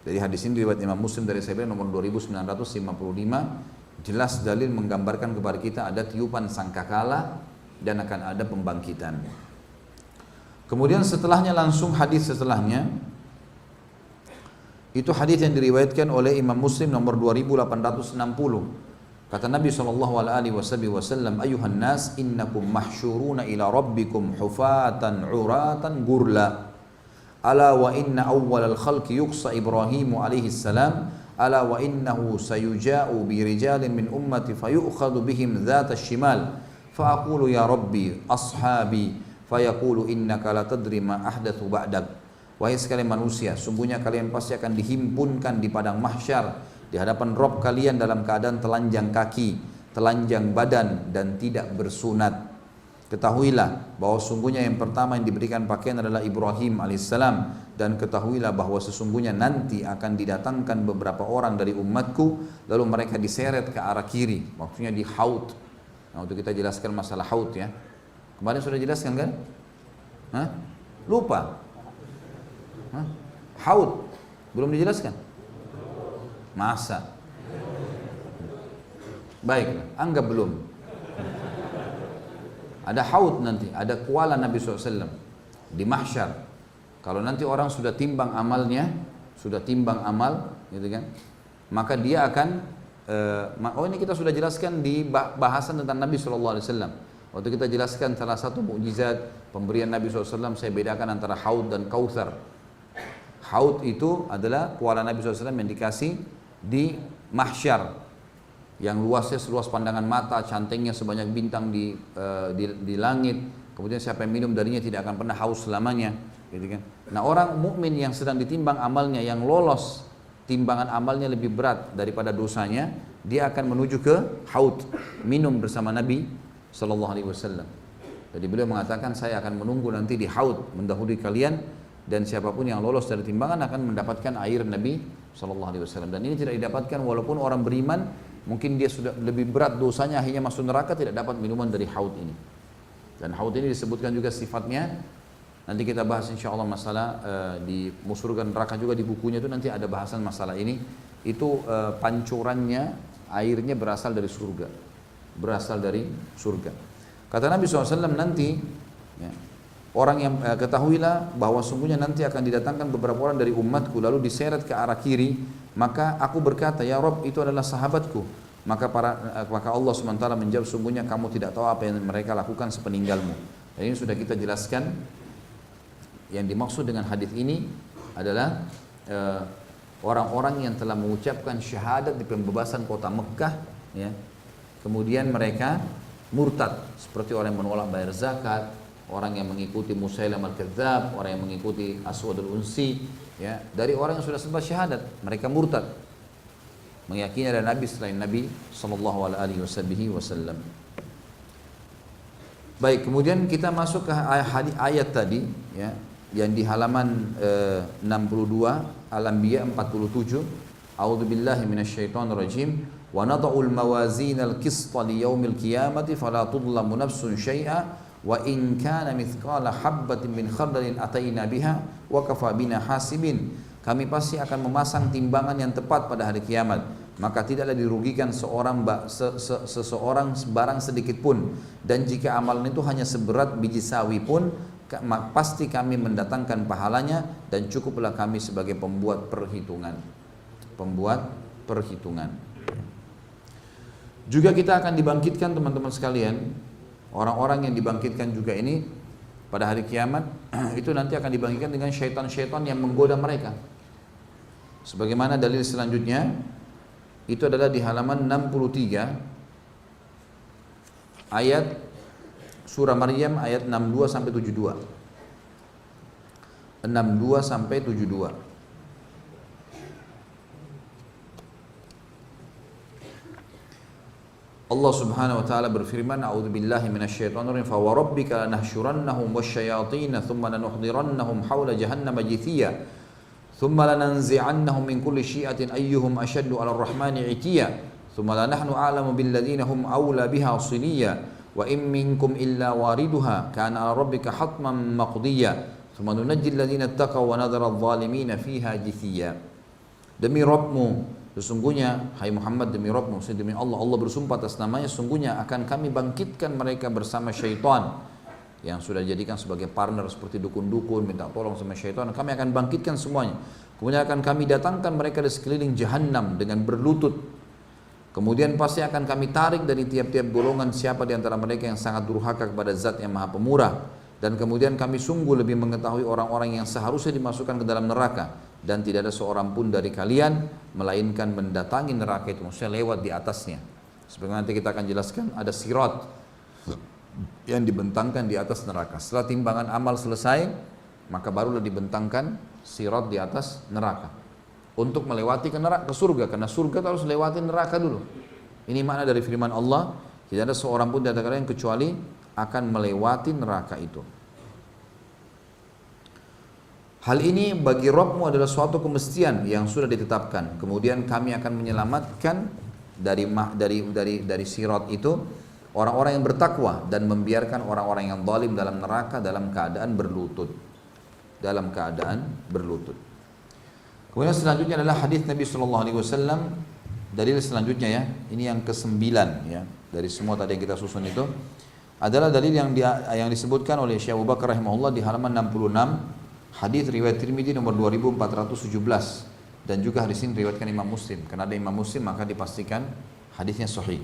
Dari hadis ini riwayat Imam Muslim dari saya nomor 2955 jelas dalil menggambarkan kepada kita ada tiupan sangkakala dan akan ada pembangkitan. Kemudian setelahnya langsung hadis setelahnya itu hadis yang diriwayatkan oleh Imam Muslim nomor 2860. Kata Nabi sallallahu alaihi wasallam, "Ayuhan nas, innakum mahsyuruna ila rabbikum hufatan uratan gurla." Ala wa inna awwalal khalqi yuqsa Ibrahim alaihi salam ala wa innahu sayuja'u bi rijalin min ummati fayu'khadhu bihim dhata shimal Fa'aqulu ya Rabbi ashabi fayaqulu innaka la tadri ma ahdathu ba'dak. Wahai sekalian manusia, sungguhnya kalian pasti akan dihimpunkan di padang mahsyar di hadapan Rob kalian dalam keadaan telanjang kaki, telanjang badan dan tidak bersunat. Ketahuilah bahwa sungguhnya yang pertama yang diberikan pakaian adalah Ibrahim alaihissalam dan ketahuilah bahwa sesungguhnya nanti akan didatangkan beberapa orang dari umatku lalu mereka diseret ke arah kiri, maksudnya di haut Nah, untuk kita jelaskan masalah haud ya. Kemarin sudah jelaskan kan? Hah? Lupa. Hah? Haud belum dijelaskan. Masa. Baik, anggap belum. Ada haud nanti, ada kuala Nabi SAW di mahsyar. Kalau nanti orang sudah timbang amalnya, sudah timbang amal, gitu kan, maka dia akan uh, oh ini kita sudah jelaskan di bahasan tentang Nabi Wasallam. Waktu kita jelaskan salah satu mukjizat pemberian Nabi SAW, saya bedakan antara haud dan kautsar. Haud itu adalah kuala Nabi SAW yang dikasih di mahsyar yang luasnya seluas pandangan mata, cantingnya sebanyak bintang di, uh, di, di langit. Kemudian siapa yang minum darinya tidak akan pernah haus selamanya. Gitu kan? Nah orang mukmin yang sedang ditimbang amalnya yang lolos timbangan amalnya lebih berat daripada dosanya, dia akan menuju ke haud, minum bersama Nabi Sallallahu Alaihi Wasallam. Jadi beliau mengatakan saya akan menunggu nanti di haud mendahului kalian dan siapa pun yang lolos dari timbangan akan mendapatkan air Nabi Shallallahu Alaihi Wasallam. Dan ini tidak didapatkan walaupun orang beriman mungkin dia sudah lebih berat dosanya akhirnya masuk neraka tidak dapat minuman dari haud ini. Dan haud ini disebutkan juga sifatnya nanti kita bahas insya Allah masalah uh, di musurgan neraka juga di bukunya itu nanti ada bahasan masalah ini. Itu uh, pancurannya airnya berasal dari surga. Berasal dari surga. Kata Nabi SAW nanti ya, orang yang uh, ketahuilah bahwa sungguhnya nanti akan didatangkan beberapa orang dari umatku lalu diseret ke arah kiri maka aku berkata ya Rob itu adalah sahabatku maka para maka Allah SWT menjawab sungguhnya kamu tidak tahu apa yang mereka lakukan sepeninggalmu. Dan ini sudah kita jelaskan yang dimaksud dengan hadis ini adalah orang orang-orang yang telah mengucapkan syahadat di pembebasan kota Mekah ya. Kemudian mereka murtad seperti orang yang menolak bayar zakat, orang yang mengikuti Musailam al-Kadzab, orang yang mengikuti Aswadul Unsi ya. Dari orang yang sudah sempat syahadat, mereka murtad meyakini ada nabi selain Nabi sallallahu alaihi wasallam. Baik, kemudian kita masuk ke ayat, ayat tadi ya yang di halaman eh, 62 Al-Anbiya 47 A'udzu billahi minasyaitonir rajim wa nad'ul mawazin al-qista li yaumil qiyamati fala tudlamu nafsun syai'a wa in kana mithqala habbatin min khardalin ataina biha wa kafa bina hasibin. Kami pasti akan memasang timbangan yang tepat pada hari kiamat. Maka tidaklah dirugikan seorang se, se, seseorang barang sedikit pun. Dan jika amalan itu hanya seberat biji sawi pun pasti kami mendatangkan pahalanya dan cukuplah kami sebagai pembuat perhitungan. Pembuat perhitungan. Juga kita akan dibangkitkan teman-teman sekalian orang-orang yang dibangkitkan juga ini pada hari kiamat itu nanti akan dibangkitkan dengan syaitan-syaitan yang menggoda mereka Sebagaimana dalil selanjutnya itu adalah di halaman 63 ayat surah Maryam ayat 62 sampai 72. 62 sampai 72. Allah Subhanahu wa taala berfirman, "A'udzu billahi minasyaitonir rajim. Fa warabbika lanahsyurannahum wasyayatin thumma lanuhdirannahum haula jahannam jithiya." ثم لننزعنهم من كل شيئة أيهم أشد على الرحمن عتيا ثم لنحن أعلم بالذين هم أولى بها صليا وإن منكم إلا واردها كان على ربك حتما مقضيا ثم ننجي الذين اتقوا ونذر الظالمين فيها جثيا demi Rabbmu sesungguhnya hai Muhammad demi Rabbmu demi Allah Allah bersumpah atas namanya sesungguhnya akan kami bangkitkan mereka bersama syaitan. Yang sudah dijadikan sebagai partner seperti dukun-dukun minta tolong sama syaitan kami akan bangkitkan semuanya. Kemudian akan kami datangkan mereka di sekeliling jahanam dengan berlutut. Kemudian pasti akan kami tarik dari tiap-tiap golongan siapa di antara mereka yang sangat durhaka kepada zat yang maha pemurah. Dan kemudian kami sungguh lebih mengetahui orang-orang yang seharusnya dimasukkan ke dalam neraka dan tidak ada seorang pun dari kalian melainkan mendatangi neraka itu maksudnya lewat di atasnya sebagaimana nanti kita akan jelaskan ada sirat yang dibentangkan di atas neraka. Setelah timbangan amal selesai, maka barulah dibentangkan sirat di atas neraka. Untuk melewati ke neraka ke surga karena surga harus lewati neraka dulu. Ini makna dari firman Allah, tidak ada seorang pun antara kalian kecuali akan melewati neraka itu. Hal ini bagi Robmu adalah suatu kemestian yang sudah ditetapkan. Kemudian kami akan menyelamatkan dari dari dari dari sirat itu orang-orang yang bertakwa dan membiarkan orang-orang yang zalim dalam neraka dalam keadaan berlutut. Dalam keadaan berlutut. Kemudian selanjutnya adalah hadis Nabi Shallallahu Alaihi Wasallam. Dalil selanjutnya ya, ini yang kesembilan ya dari semua tadi yang kita susun itu adalah dalil yang dia, yang disebutkan oleh Syekh Abu Bakar rahimahullah di halaman 66 hadis riwayat Tirmidzi nomor 2417 dan juga hadis ini riwayatkan Imam Muslim karena ada Imam Muslim maka dipastikan hadisnya sahih.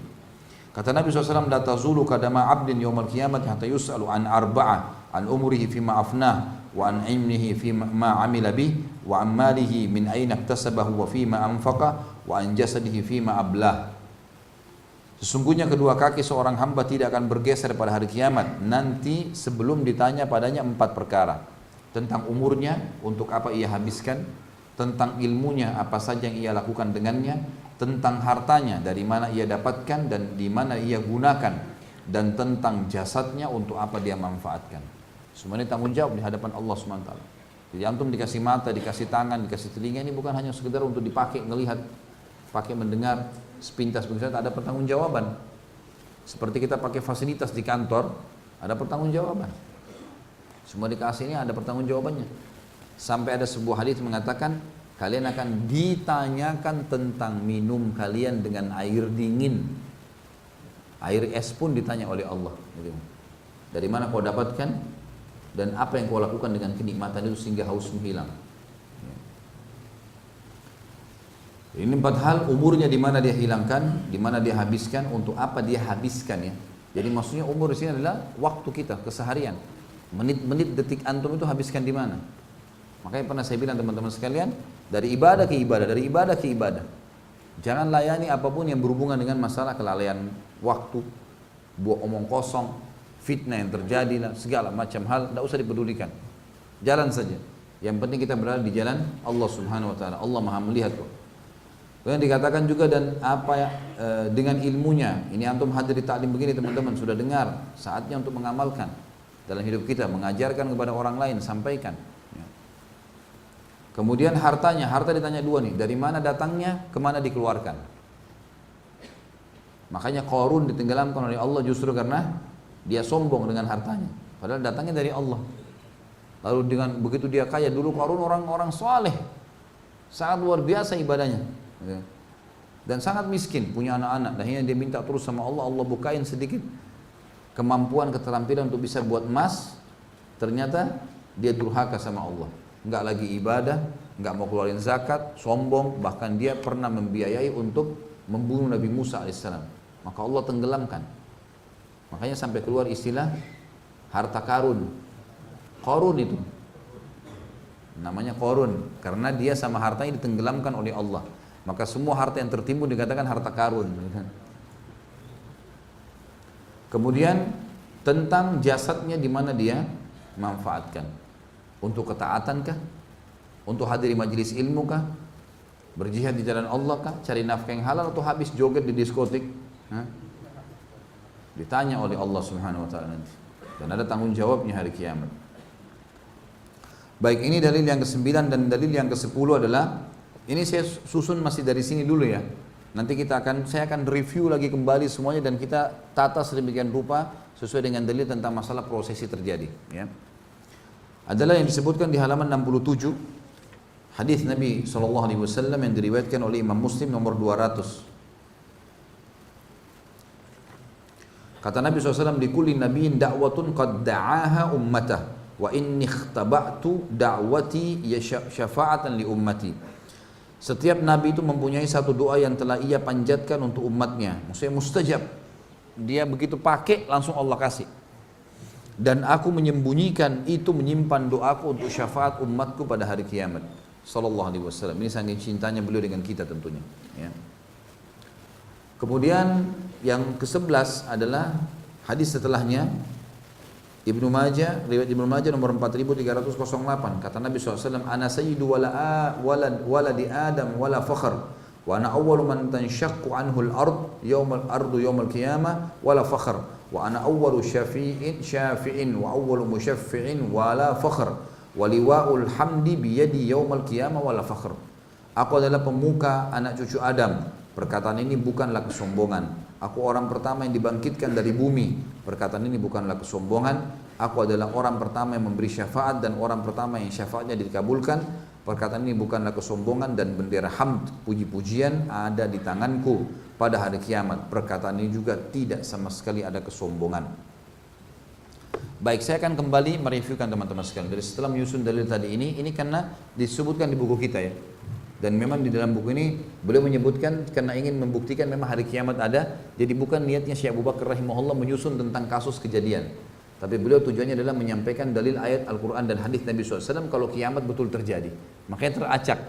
Kata Nabi SAW, La tazulu kadama abdin yawmal kiamat hatta yus'alu an arba'a an umrihi fima afnah wa an ilmihi fima ma amila bih wa an malihi min aina iktasabahu wa fima anfaqa wa an jasadihi fima ablah. Sesungguhnya kedua kaki seorang hamba tidak akan bergeser pada hari kiamat nanti sebelum ditanya padanya empat perkara tentang umurnya untuk apa ia habiskan tentang ilmunya apa saja yang ia lakukan dengannya tentang hartanya dari mana ia dapatkan dan di mana ia gunakan dan tentang jasadnya untuk apa dia manfaatkan. Semua ini tanggung jawab di hadapan Allah SWT. Jadi antum dikasih mata, dikasih tangan, dikasih telinga ini bukan hanya sekedar untuk dipakai ngelihat, pakai mendengar sepintas begitu ada pertanggungjawaban. Seperti kita pakai fasilitas di kantor, ada pertanggungjawaban. Semua dikasih ini ada pertanggungjawabannya. Sampai ada sebuah hadis mengatakan kalian akan ditanyakan tentang minum kalian dengan air dingin. Air es pun ditanya oleh Allah. Dari mana kau dapatkan dan apa yang kau lakukan dengan kenikmatan itu sehingga hausmu hilang. Ini empat hal umurnya di mana dia hilangkan, di mana dia habiskan, untuk apa dia habiskan ya. Jadi maksudnya umur di sini adalah waktu kita keseharian. Menit-menit detik antum itu habiskan di mana? Makanya pernah saya bilang teman-teman sekalian, dari ibadah ke ibadah, dari ibadah ke ibadah. Jangan layani apa pun yang berhubungan dengan masalah kelalaian waktu, buat omong kosong, fitnah yang terjadi, segala macam hal, tidak usah dipedulikan. Jalan saja. Yang penting kita berada di jalan Allah Subhanahu wa taala. Allah Maha melihat kok. Kemudian dikatakan juga dan apa ya e, dengan ilmunya. Ini antum hadir di taklim begini teman-teman sudah dengar. Saatnya untuk mengamalkan dalam hidup kita, mengajarkan kepada orang lain, sampaikan. Ya. Kemudian hartanya, harta ditanya dua nih, dari mana datangnya, ke mana dikeluarkan. Makanya Korun ditenggelamkan oleh Allah justru karena dia sombong dengan hartanya. Padahal datangnya dari Allah. Lalu dengan begitu dia kaya dulu Korun orang-orang soleh, sangat luar biasa ibadahnya. Ya. Dan sangat miskin, punya anak-anak. Dan akhirnya dia minta terus sama Allah, Allah bukain sedikit kemampuan, keterampilan untuk bisa buat emas. Ternyata dia durhaka sama Allah. Enggak lagi ibadah, enggak mau keluarin zakat, sombong, bahkan dia pernah membiayai untuk membunuh Nabi Musa alaihissalam. Maka Allah tenggelamkan. Makanya sampai keluar istilah harta karun. Korun itu. Namanya korun. Karena dia sama hartanya ditenggelamkan oleh Allah. Maka semua harta yang tertimbun dikatakan harta karun. Kemudian tentang jasadnya di mana dia manfaatkan. Untuk ketaatan kah? Untuk hadiri majelis ilmu kah? Berjihad di jalan Allah kah? Cari nafkah yang halal atau habis joget di diskotik? Hah? Ditanya oleh Allah Subhanahu wa taala nanti. Dan ada tanggung jawabnya hari kiamat. Baik, ini dalil yang ke-9 dan dalil yang ke-10 adalah ini saya susun masih dari sini dulu ya. Nanti kita akan saya akan review lagi kembali semuanya dan kita tata sedemikian rupa sesuai dengan dalil tentang masalah prosesi terjadi ya. Adalah yang disebutkan di halaman 67 hadis Nabi wasallam yang diriwayatkan oleh Imam Muslim nomor 200. Kata Nabi SAW di kulli nabiin da'watun qad da'aha ummatah wa inni ikhtaba'tu da'wati ya syafa'atan li ummati. Setiap nabi itu mempunyai satu doa yang telah ia panjatkan untuk umatnya. Maksudnya mustajab. Dia begitu pakai langsung Allah kasih. Dan aku menyembunyikan itu menyimpan doaku untuk syafaat umatku pada hari kiamat. Sallallahu alaihi wasallam. Ini saking cintanya beliau dengan kita tentunya. Ya. Kemudian yang ke-11 adalah hadis setelahnya Ibnu Majah, riwayat Ibnu Majah nomor 4308 kata Nabi SAW ana sayyidu wala walad waladi Adam wala fakhr wa ana awwalu man tanshaqqu anhu al-ard yawm al-ardu yawm al-qiyamah wala fakhr wa ana awwalu syafi'in syafi'in wa awwalu musyaffi'in wala fakhr wa liwa'ul hamdi biyadi yawm al-qiyamah wala fakhr aku adalah pemuka anak cucu Adam. Perkataan ini bukanlah kesombongan Aku orang pertama yang dibangkitkan dari bumi. Perkataan ini bukanlah kesombongan. Aku adalah orang pertama yang memberi syafaat dan orang pertama yang syafaatnya dikabulkan. Perkataan ini bukanlah kesombongan dan bendera hamd, puji-pujian ada di tanganku pada hari kiamat. Perkataan ini juga tidak sama sekali ada kesombongan. Baik, saya akan kembali mereviewkan teman-teman sekalian. Dari setelah menyusun dalil tadi ini, ini karena disebutkan di buku kita ya. Dan memang di dalam buku ini beliau menyebutkan karena ingin membuktikan memang hari kiamat ada. Jadi bukan niatnya Syekh Abu Bakar rahimahullah menyusun tentang kasus kejadian. Tapi beliau tujuannya adalah menyampaikan dalil ayat Al-Quran dan hadis Nabi SAW kalau kiamat betul terjadi. Makanya teracak.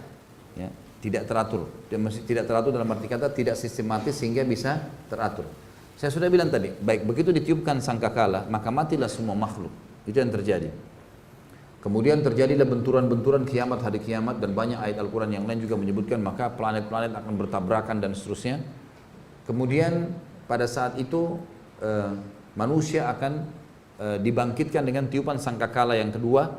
Ya, tidak teratur. Dan masih tidak teratur dalam arti kata tidak sistematis sehingga bisa teratur. Saya sudah bilang tadi, baik begitu ditiupkan sangkakala, maka matilah semua makhluk. Itu yang terjadi. Kemudian terjadilah benturan-benturan kiamat hari kiamat dan banyak ayat Al-Quran yang lain juga menyebutkan maka planet-planet akan bertabrakan dan seterusnya. Kemudian pada saat itu eh, manusia akan e, dibangkitkan dengan tiupan sangkakala yang kedua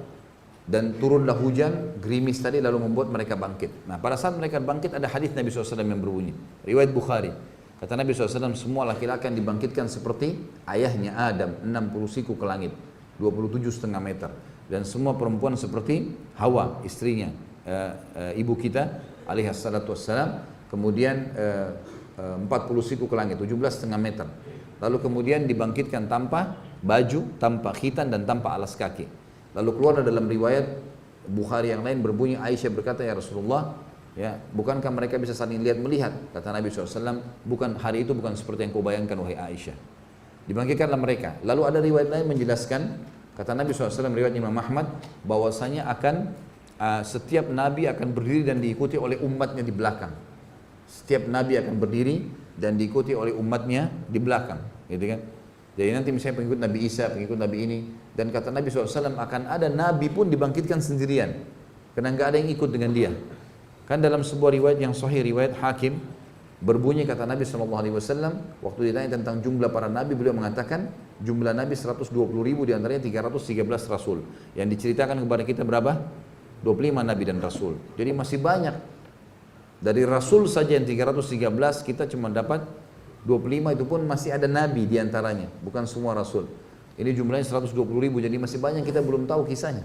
dan turunlah hujan gerimis tadi lalu membuat mereka bangkit. Nah pada saat mereka bangkit ada hadis Nabi SAW yang berbunyi riwayat Bukhari kata Nabi SAW semua laki-laki akan dibangkitkan seperti ayahnya Adam 60 siku ke langit 27 setengah meter dan semua perempuan seperti Hawa istrinya e, e, ibu kita alaihi salatu wassalam kemudian e, e, 40 siku ke langit 17 setengah meter. Lalu kemudian dibangkitkan tanpa baju tanpa khitan dan tanpa alas kaki. Lalu keluar dalam riwayat Bukhari yang lain berbunyi Aisyah berkata ya Rasulullah ya bukankah mereka bisa saling lihat melihat? Kata Nabi SAW bukan hari itu bukan seperti yang kau bayangkan wahai Aisyah. Dibangkitkanlah mereka. Lalu ada riwayat lain menjelaskan kata Nabi SAW riwayat Imam Ahmad bahwasanya akan uh, setiap Nabi akan berdiri dan diikuti oleh umatnya di belakang setiap Nabi akan berdiri dan diikuti oleh umatnya di belakang gitu kan jadi nanti misalnya pengikut Nabi Isa, pengikut Nabi ini, dan kata Nabi SAW akan ada Nabi pun dibangkitkan sendirian. Karena nggak ada yang ikut dengan dia. Kan dalam sebuah riwayat yang sahih, riwayat hakim, berbunyi kata Nabi SAW, waktu ditanya tentang jumlah para Nabi, beliau mengatakan jumlah Nabi 120 ribu, di antaranya 313 Rasul. Yang diceritakan kepada kita berapa? 25 Nabi dan Rasul. Jadi masih banyak. Dari Rasul saja yang 313 kita cuma dapat 25 itu pun masih ada nabi di antaranya, bukan semua rasul. Ini jumlahnya 120 ribu, jadi masih banyak kita belum tahu kisahnya.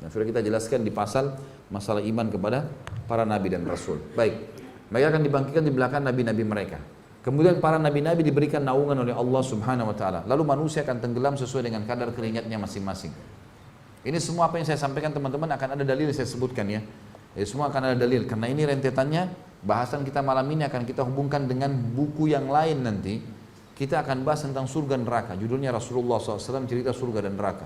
Nah, sudah kita jelaskan di pasal masalah iman kepada para nabi dan rasul. Baik, mereka akan dibangkitkan di belakang nabi-nabi mereka. Kemudian para nabi-nabi diberikan naungan oleh Allah Subhanahu wa taala. Lalu manusia akan tenggelam sesuai dengan kadar keringatnya masing-masing. Ini semua apa yang saya sampaikan teman-teman akan ada dalil yang saya sebutkan ya. Ya semua akan ada dalil karena ini rentetannya Bahasan kita malam ini akan kita hubungkan dengan buku yang lain nanti. Kita akan bahas tentang surga dan neraka. Judulnya Rasulullah SAW cerita surga dan neraka.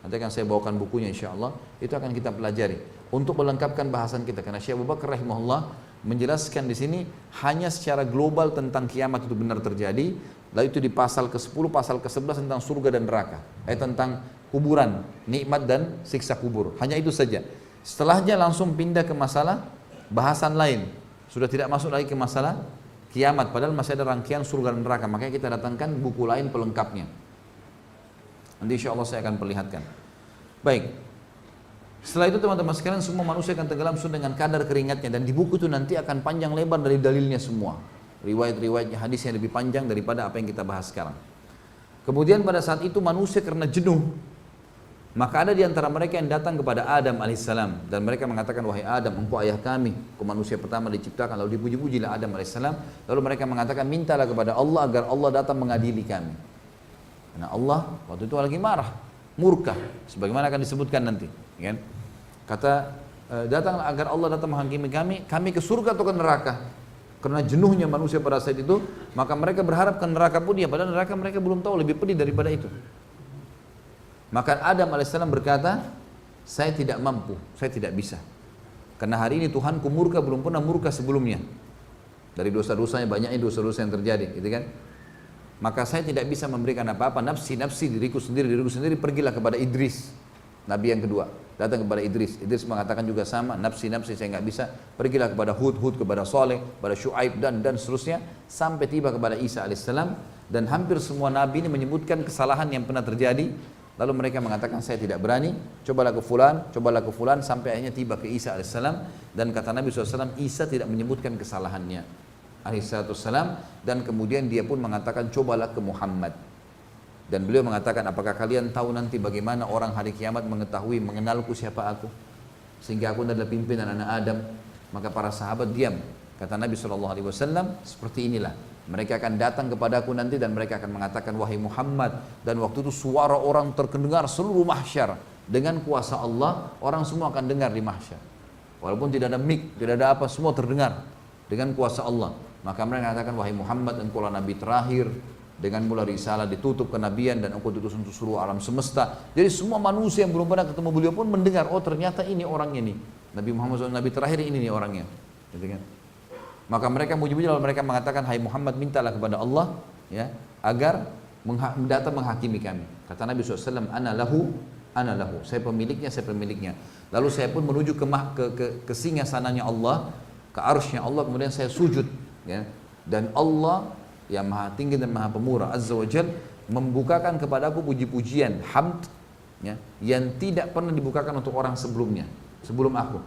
Nanti akan saya bawakan bukunya insya Allah. Itu akan kita pelajari. Untuk melengkapkan bahasan kita. Karena Syekh Abu Bakar rahimahullah menjelaskan di sini hanya secara global tentang kiamat itu benar terjadi. Lalu itu di pasal ke-10, pasal ke-11 tentang surga dan neraka. Eh tentang kuburan, nikmat dan siksa kubur. Hanya itu saja. Setelahnya langsung pindah ke masalah bahasan lain sudah tidak masuk lagi ke masalah kiamat, padahal masih ada rangkaian surga dan neraka. Makanya kita datangkan buku lain pelengkapnya. Nanti insya Allah saya akan perlihatkan. Baik. Setelah itu teman-teman sekalian semua manusia akan tenggelam dengan kadar keringatnya dan di buku itu nanti akan panjang lebar dari dalilnya semua. Riwayat-riwayatnya hadis yang lebih panjang daripada apa yang kita bahas sekarang. Kemudian pada saat itu manusia karena jenuh maka ada di antara mereka yang datang kepada Adam alaihissalam dan mereka mengatakan wahai Adam engkau ayah kami, engkau manusia pertama diciptakan lalu dipuji-pujilah Adam alaihissalam lalu mereka mengatakan mintalah kepada Allah agar Allah datang mengadili kami. Karena Allah waktu itu lagi marah, murka, sebagaimana akan disebutkan nanti. Kan? Kata e, datanglah agar Allah datang menghakimi kami, kami ke surga atau ke neraka. Karena jenuhnya manusia pada saat itu, maka mereka berharap ke neraka pun dia, padahal neraka mereka belum tahu lebih pedih daripada itu. Maka Adam alaihissalam berkata, saya tidak mampu, saya tidak bisa. Karena hari ini Tuhanku murka belum pernah murka sebelumnya. Dari dosa-dosanya banyaknya dosa-dosa yang terjadi, gitu kan? Maka saya tidak bisa memberikan apa-apa nafsi-nafsi diriku sendiri, diriku sendiri pergilah kepada Idris, nabi yang kedua. Datang kepada Idris. Idris mengatakan juga sama, nafsi-nafsi saya nggak bisa. Pergilah kepada Hud, Hud kepada Saleh, kepada Shu'aib dan dan seterusnya. Sampai tiba kepada Isa alaihissalam. Dan hampir semua nabi ini menyebutkan kesalahan yang pernah terjadi. Lalu mereka mengatakan saya tidak berani, cobalah ke fulan, cobalah ke fulan. Sampai akhirnya tiba ke Isa alaihissalam. Dan kata Nabi SAW Isa tidak menyebutkan kesalahannya. Alaihissalam. Dan kemudian dia pun mengatakan cobalah ke Muhammad dan beliau mengatakan apakah kalian tahu nanti bagaimana orang hari kiamat mengetahui mengenalku siapa aku? Sehingga aku adalah pimpinan anak Adam. Maka para sahabat diam. Kata Nabi SAW seperti inilah. Mereka akan datang kepadaku nanti dan mereka akan mengatakan wahai Muhammad dan waktu itu suara orang terkendengar seluruh mahsyar. Dengan kuasa Allah orang semua akan dengar di mahsyar. Walaupun tidak ada mic, tidak ada apa, semua terdengar dengan kuasa Allah. Maka mereka mengatakan wahai Muhammad engkau nabi terakhir dengan mula risalah ditutup kenabian dan engkau diutus untuk seluruh alam semesta. Jadi semua manusia yang belum pernah ketemu beliau pun mendengar oh ternyata ini orangnya nih. Nabi Muhammad SAW nabi terakhir ini nih orangnya. Gitu kan? Maka mereka muji-muji lalu mereka mengatakan, Hai Muhammad mintalah kepada Allah ya agar datang menghakimi kami. Kata Nabi SAW, Ana lahu, ana lahu. Saya pemiliknya, saya pemiliknya. Lalu saya pun menuju ke, ke, ke, ke sananya Allah, ke arusnya Allah, kemudian saya sujud. Ya. Dan Allah yang maha tinggi dan maha pemurah, Azza wa Jal, membukakan kepadaku puji-pujian hamd ya, yang tidak pernah dibukakan untuk orang sebelumnya sebelum aku.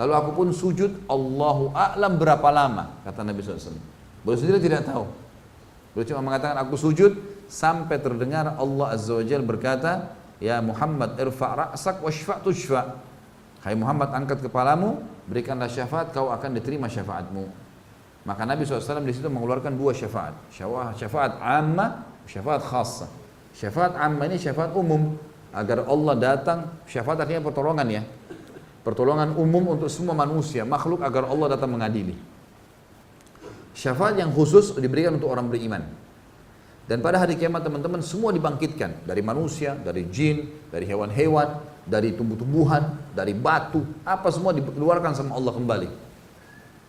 Lalu aku pun sujud Allahu a'lam berapa lama? Kata Nabi SAW beliau sendiri tidak tahu. Beliau cuma mengatakan aku sujud sampai terdengar Allah Azza wa Jal berkata ya Muhammad irfa' ra'sak wa tushfa' hai Muhammad angkat kepalamu berikanlah syafaat kau akan diterima syafaatmu maka Nabi SAW di situ mengeluarkan dua syafaat syafaat amma syafaat khassa. Syafaat amma ini syafaat umum. Agar Allah datang syafaat artinya pertolongan ya. Pertolongan umum untuk semua manusia makhluk agar Allah datang mengadili. Syafaat yang khusus diberikan untuk orang beriman. Dan pada hari kiamat teman-teman semua dibangkitkan. Dari manusia, dari jin, dari hewan-hewan, dari tumbuh-tumbuhan, dari batu, apa semua dikeluarkan sama Allah kembali.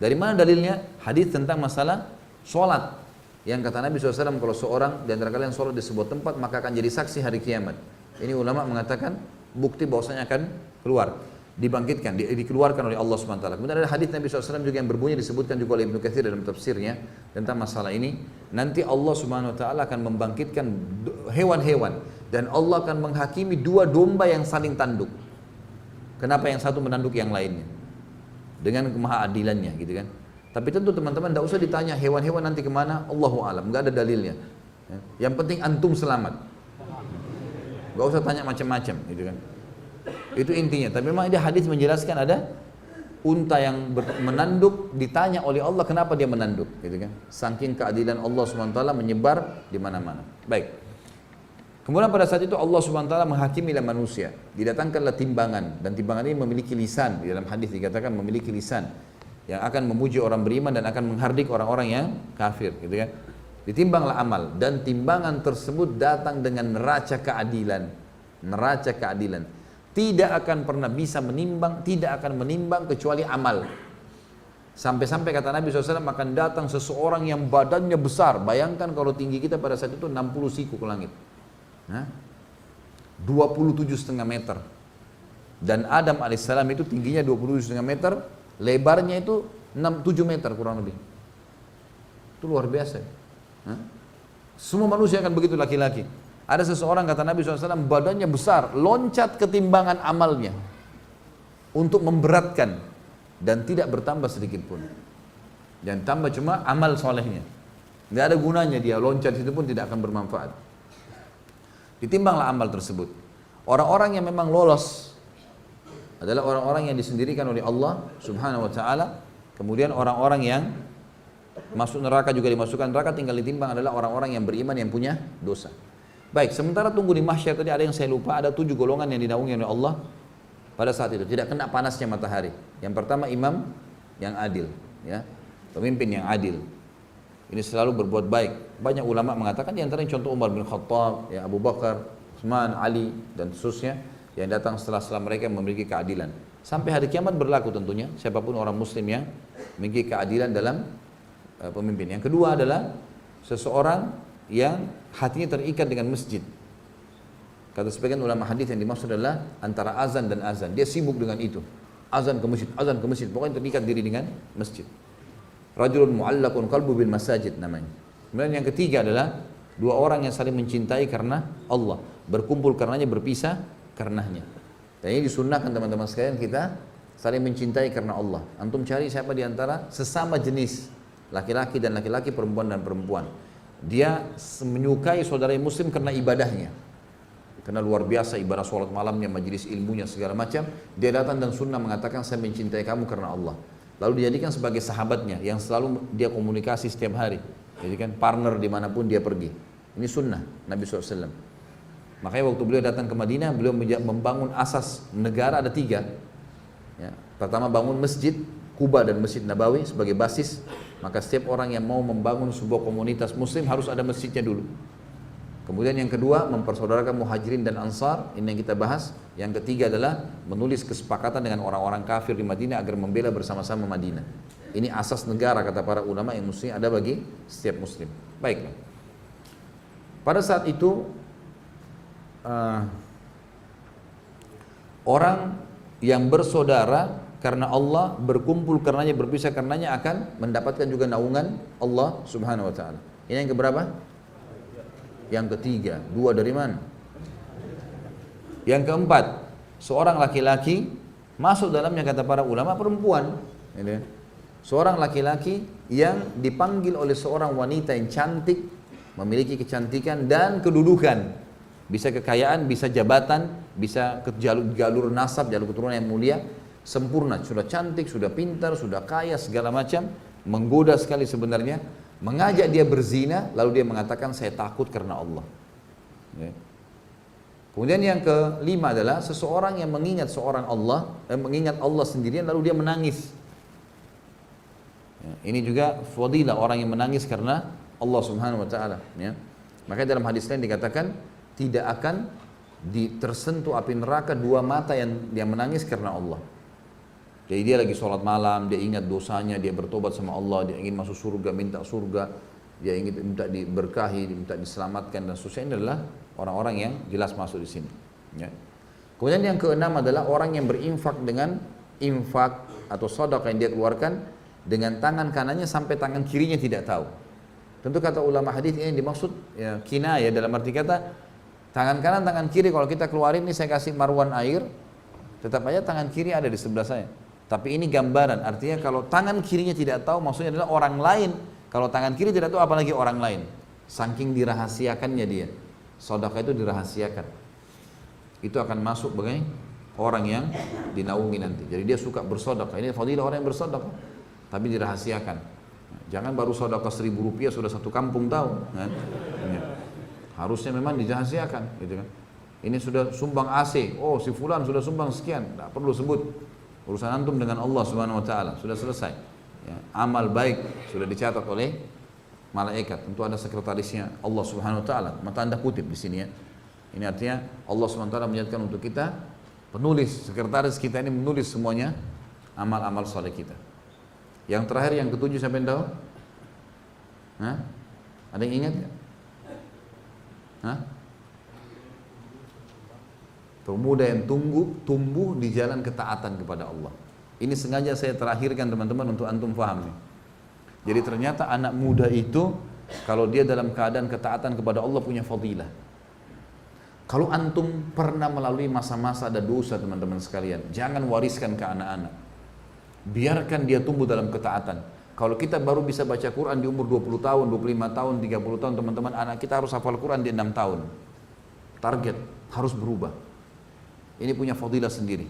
Dari mana dalilnya? Hadis tentang masalah sholat. Yang kata Nabi SAW kalau seorang di antara kalian sholat di sebuah tempat maka akan jadi saksi hari kiamat. Ini ulama mengatakan bukti bahwasanya akan keluar dibangkitkan, di, dikeluarkan oleh Allah SWT. Kemudian ada hadis Nabi SAW juga yang berbunyi disebutkan juga oleh Ibnu Katsir dalam tafsirnya tentang masalah ini. Nanti Allah Subhanahu Wa Taala akan membangkitkan hewan-hewan dan Allah akan menghakimi dua domba yang saling tanduk. Kenapa yang satu menanduk yang lainnya? Dengan kemaha adilannya gitu kan. Tapi tentu teman-teman tidak usah ditanya hewan-hewan nanti ke mana, Allahu alam, nggak ada dalilnya. Ya. Yang penting antum selamat. Gak usah tanya macam-macam gitu kan. Itu intinya. Tapi memang ada hadis menjelaskan ada unta yang menanduk ditanya oleh Allah kenapa dia menanduk, gitu kan? Saking keadilan Allah swt menyebar di mana-mana. Baik. Kemudian pada saat itu Allah swt menghakimi manusia. Didatangkanlah timbangan dan timbangan ini memiliki lisan. Di dalam hadis dikatakan memiliki lisan yang akan memuji orang beriman dan akan menghardik orang-orang yang kafir, gitu kan? Ditimbanglah amal dan timbangan tersebut datang dengan neraca keadilan. Neraca keadilan tidak akan pernah bisa menimbang, tidak akan menimbang kecuali amal. Sampai-sampai kata Nabi SAW akan datang seseorang yang badannya besar. Bayangkan kalau tinggi kita pada saat itu 60 siku ke langit. Nah, 27 setengah meter. Dan Adam alaihissalam itu tingginya 27 setengah meter, lebarnya itu 6, 7 meter kurang lebih. Itu luar biasa. Semua manusia akan begitu laki-laki. Ada seseorang kata Nabi SAW badannya besar, loncat ketimbangan amalnya untuk memberatkan dan tidak bertambah sedikit pun. Dan tambah cuma amal solehnya. Tidak ada gunanya dia loncat itu pun tidak akan bermanfaat. Ditimbanglah amal tersebut. Orang-orang yang memang lolos adalah orang-orang yang disendirikan oleh Allah Subhanahu wa taala. Kemudian orang-orang yang masuk neraka juga dimasukkan neraka tinggal ditimbang adalah orang-orang yang beriman yang punya dosa. Baik, sementara tunggu di mahsyar tadi ada yang saya lupa, ada tujuh golongan yang dinaungi oleh Allah pada saat itu. Tidak kena panasnya matahari. Yang pertama imam yang adil, ya, pemimpin yang adil. Ini selalu berbuat baik. Banyak ulama mengatakan di antaranya contoh Umar bin Khattab, ya Abu Bakar, Utsman, Ali dan seterusnya yang datang setelah-setelah mereka memiliki keadilan. Sampai hari kiamat berlaku tentunya siapa pun orang muslim yang memiliki keadilan dalam uh, pemimpin. Yang kedua adalah seseorang yang hatinya terikat dengan masjid. Kata sebagian ulama hadis yang dimaksud adalah antara azan dan azan. Dia sibuk dengan itu. Azan ke masjid, azan ke masjid. Pokoknya terikat diri dengan masjid. Rajulun mu'allakun qalbu bil masajid namanya. Kemudian yang ketiga adalah dua orang yang saling mencintai karena Allah. Berkumpul karenanya, berpisah karenanya. Dan ini disunnahkan teman-teman sekalian kita saling mencintai karena Allah. Antum cari siapa di antara sesama jenis laki-laki dan laki-laki, perempuan dan perempuan dia menyukai saudara muslim karena ibadahnya. Karena luar biasa ibadah sholat malamnya, majelis ilmunya segala macam. Dia datang dan sunnah mengatakan saya mencintai kamu karena Allah. Lalu dijadikan sebagai sahabatnya yang selalu dia komunikasi setiap hari. Jadi kan partner di mana pun dia pergi. Ini sunnah Nabi SAW. Makanya waktu beliau datang ke Madinah, beliau membangun asas negara ada tiga. Ya. Pertama bangun masjid, Kuba dan Masjid Nabawi sebagai basis maka setiap orang yang mau membangun sebuah komunitas muslim harus ada masjidnya dulu. Kemudian yang kedua mempersaudarakan muhajirin dan ansar, ini yang kita bahas. Yang ketiga adalah menulis kesepakatan dengan orang-orang kafir di Madinah agar membela bersama-sama Madinah. Ini asas negara kata para ulama yang muslim ada bagi setiap muslim. Baiklah. Pada saat itu uh, orang yang bersaudara karena Allah berkumpul karenanya berpisah karenanya akan mendapatkan juga naungan Allah Subhanahu wa taala. Ini yang keberapa? Yang ketiga, dua dari mana? Yang keempat, seorang laki-laki masuk dalamnya kata para ulama perempuan. Seorang laki-laki yang dipanggil oleh seorang wanita yang cantik, memiliki kecantikan dan kedudukan. Bisa kekayaan, bisa jabatan, bisa ke jalur, jalur nasab, jalur keturunan yang mulia, sempurna, sudah cantik, sudah pintar, sudah kaya, segala macam, menggoda sekali sebenarnya, mengajak dia berzina, lalu dia mengatakan saya takut karena Allah. Ya. Kemudian yang kelima adalah seseorang yang mengingat seorang Allah, eh, mengingat Allah sendirian lalu dia menangis. Ya, ini juga fadilah orang yang menangis karena Allah Subhanahu wa taala, ya. Maka dalam hadis lain dikatakan tidak akan tersentuh api neraka dua mata yang yang menangis karena Allah. Jadi dia lagi sholat malam, dia ingat dosanya, dia bertobat sama Allah, dia ingin masuk surga, minta surga, dia ingin minta diberkahi, minta diselamatkan dan seterusnya ini adalah orang-orang yang jelas masuk di sini. Ya. Kemudian yang keenam adalah orang yang berinfak dengan infak atau sodok yang dia keluarkan dengan tangan kanannya sampai tangan kirinya tidak tahu. Tentu kata ulama hadis ini dimaksud ya, kina ya dalam arti kata tangan kanan tangan kiri kalau kita keluarin ini saya kasih marwan air tetap aja tangan kiri ada di sebelah saya. Tapi ini gambaran, artinya kalau tangan kirinya tidak tahu, maksudnya adalah orang lain. Kalau tangan kiri tidak tahu, apalagi orang lain. Saking dirahasiakannya dia. Sodaka itu dirahasiakan. Itu akan masuk bagai orang yang dinaungi nanti. Jadi dia suka bersodaka. Ini fadilah orang yang bersodaka. Tapi dirahasiakan. Jangan baru sodaka seribu rupiah sudah satu kampung tahu. Kan? Ya. Harusnya memang dirahasiakan. Gitu kan? Ini sudah sumbang AC. Oh si fulan sudah sumbang sekian. Tidak perlu sebut Urusan antum dengan Allah Subhanahu wa taala sudah selesai. Ya, amal baik sudah dicatat oleh malaikat. Tentu ada sekretarisnya Allah Subhanahu wa taala. Mata Anda kutip di sini ya. Ini artinya Allah Subhanahu wa taala menjadikan untuk kita penulis, sekretaris kita ini menulis semuanya amal-amal soleh kita. Yang terakhir yang ketujuh sampai tahu? Hah? Ada yang ingat? Hah? Pemuda yang tunggu, tumbuh di jalan ketaatan kepada Allah. Ini sengaja saya terakhirkan teman-teman untuk antum paham nih. Jadi ternyata anak muda itu kalau dia dalam keadaan ketaatan kepada Allah punya fadilah. Kalau antum pernah melalui masa-masa ada dosa teman-teman sekalian, jangan wariskan ke anak-anak. Biarkan dia tumbuh dalam ketaatan. Kalau kita baru bisa baca Quran di umur 20 tahun, 25 tahun, 30 tahun, teman-teman anak kita harus hafal Quran di 6 tahun. Target harus berubah. Ini punya fadilah sendiri.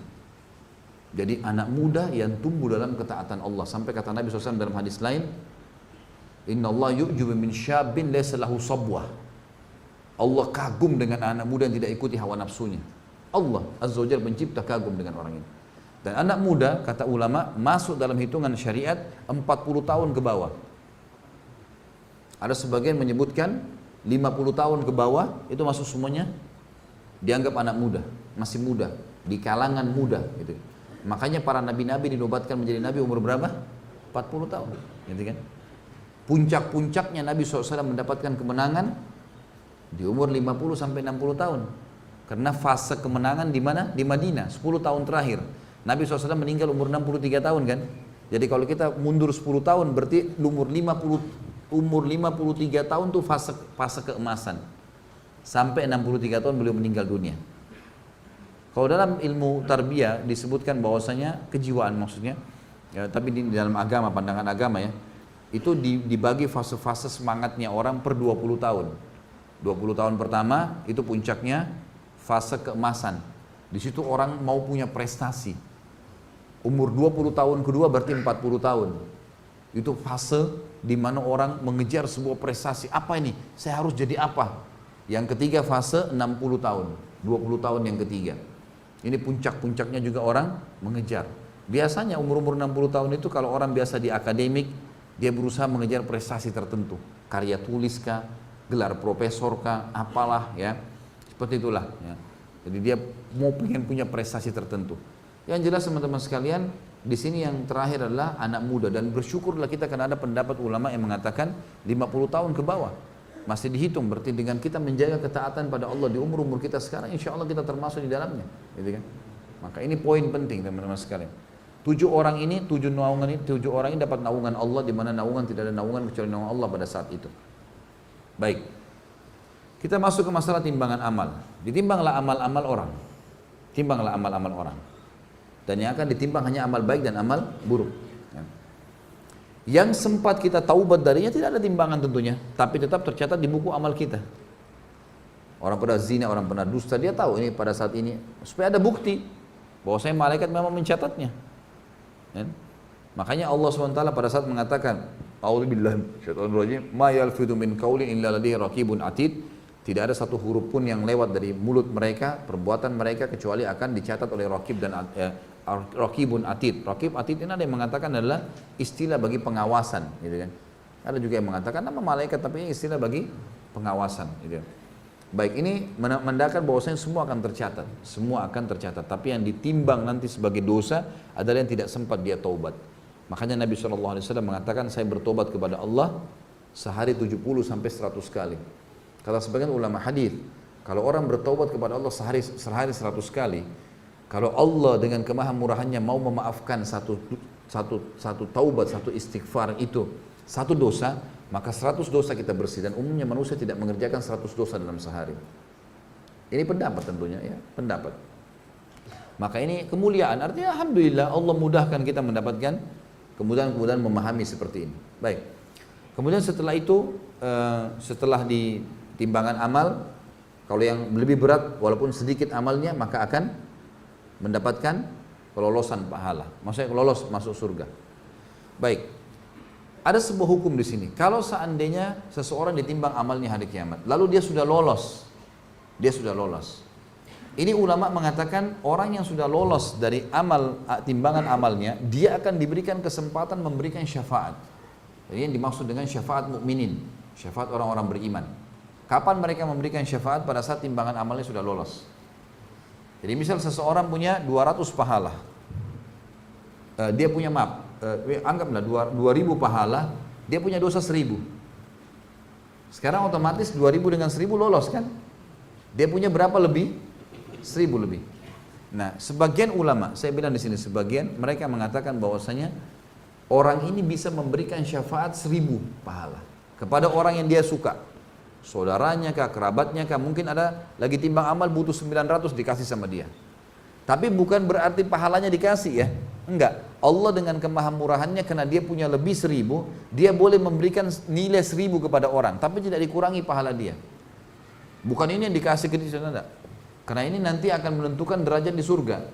Jadi anak muda yang tumbuh dalam ketaatan Allah. Sampai kata Nabi SAW dalam hadis lain, Inna Allah yu'jubu min syabin laysa lahu sabwah. Allah kagum dengan anak muda yang tidak ikuti hawa nafsunya. Allah Azza wa mencipta kagum dengan orang ini. Dan anak muda, kata ulama, masuk dalam hitungan syariat 40 tahun ke bawah. Ada sebagian menyebutkan 50 tahun ke bawah, itu masuk semuanya dianggap anak muda masih muda, di kalangan muda gitu. Makanya para nabi-nabi dinobatkan menjadi nabi umur berapa? 40 tahun, gitu kan? Puncak-puncaknya Nabi SAW mendapatkan kemenangan di umur 50 sampai 60 tahun. Karena fase kemenangan di mana? Di Madinah, 10 tahun terakhir. Nabi SAW meninggal umur 63 tahun kan? Jadi kalau kita mundur 10 tahun berarti umur 50 umur 53 tahun tuh fase fase keemasan. Sampai 63 tahun beliau meninggal dunia. Kalau dalam ilmu tarbiyah disebutkan bahwasanya kejiwaan maksudnya, ya, tapi di, dalam agama, pandangan agama ya, itu dibagi fase-fase semangatnya orang per 20 tahun. 20 tahun pertama itu puncaknya fase keemasan. Di situ orang mau punya prestasi. Umur 20 tahun kedua berarti 40 tahun. Itu fase di mana orang mengejar sebuah prestasi. Apa ini? Saya harus jadi apa? Yang ketiga fase 60 tahun. 20 tahun yang ketiga. Ini puncak-puncaknya juga orang mengejar. Biasanya umur-umur 60 tahun itu kalau orang biasa di akademik, dia berusaha mengejar prestasi tertentu. Karya tulis kah, gelar profesor kah, apalah ya. Seperti itulah ya. Jadi dia mau pengen punya prestasi tertentu. Yang jelas teman-teman sekalian, di sini yang terakhir adalah anak muda dan bersyukurlah kita karena ada pendapat ulama yang mengatakan 50 tahun ke bawah masih dihitung berarti dengan kita menjaga ketaatan pada Allah di umur-umur kita sekarang insya Allah kita termasuk di dalamnya gitu kan maka ini poin penting teman-teman sekalian tujuh orang ini tujuh naungan ini tujuh orang ini dapat naungan Allah di mana naungan tidak ada naungan kecuali naungan Allah pada saat itu baik Kita masuk ke masalah timbangan amal. Ditimbanglah amal-amal orang. Timbanglah amal-amal orang. Dan yang akan ditimbang hanya amal baik dan amal buruk. Ya. Yang sempat kita taubat darinya tidak ada timbangan tentunya, tapi tetap tercatat di buku amal kita. Orang pernah zina, orang pernah dusta, dia tahu ini pada saat ini supaya ada bukti bahwa saya malaikat memang mencatatnya. Ya. Makanya Allah SWT pada saat mengatakan, illa atid tidak ada satu huruf pun yang lewat dari mulut mereka, perbuatan mereka kecuali akan dicatat oleh Rokib dan eh, Rokibun Atid. Rokib Atid ini ada yang mengatakan adalah istilah bagi pengawasan, gitu kan. Ada juga yang mengatakan nama malaikat tapi istilah bagi pengawasan, gitu. Baik ini menandakan bahwasanya semua akan tercatat, semua akan tercatat. Tapi yang ditimbang nanti sebagai dosa adalah yang tidak sempat dia taubat. Makanya Nabi SAW mengatakan saya bertobat kepada Allah sehari 70 sampai 100 kali. Kata sebagian ulama hadis, kalau orang bertobat kepada Allah sehari sehari seratus kali, kalau Allah dengan kemahamurahannya mau memaafkan satu satu satu taubat, satu istighfar itu satu dosa, maka seratus dosa kita bersih dan umumnya manusia tidak mengerjakan seratus dosa dalam sehari. Ini pendapat tentunya ya, pendapat. Maka ini kemuliaan artinya alhamdulillah Allah mudahkan kita mendapatkan kemudahan-kemudahan memahami seperti ini. Baik. Kemudian setelah itu eh, setelah di timbangan amal kalau yang lebih berat walaupun sedikit amalnya maka akan mendapatkan kelolosan pahala. Maksudnya lolos masuk surga. Baik. Ada sebuah hukum di sini. Kalau seandainya seseorang ditimbang amalnya hari kiamat, lalu dia sudah lolos. Dia sudah lolos. Ini ulama mengatakan orang yang sudah lolos dari amal timbangan amalnya, dia akan diberikan kesempatan memberikan syafaat. Jadi yang dimaksud dengan syafaat mukminin, syafaat orang-orang beriman. Kapan mereka memberikan syafaat pada saat timbangan amalnya sudah lolos? Jadi misal seseorang punya 200 pahala. Uh, dia punya maaf, uh, anggaplah 2000 pahala, dia punya dosa 1000. Sekarang otomatis 2000 dengan 1000 lolos kan? Dia punya berapa lebih? 1000 lebih. Nah, sebagian ulama, saya bilang di sini sebagian mereka mengatakan bahwasanya orang ini bisa memberikan syafaat 1000 pahala kepada orang yang dia suka saudaranya kah, kerabatnya kah, mungkin ada lagi timbang amal butuh 900 dikasih sama dia. Tapi bukan berarti pahalanya dikasih ya. Enggak. Allah dengan kemahamurahannya karena dia punya lebih seribu, dia boleh memberikan nilai seribu kepada orang, tapi tidak dikurangi pahala dia. Bukan ini yang dikasih ke dia, enggak. Karena ini nanti akan menentukan derajat di surga.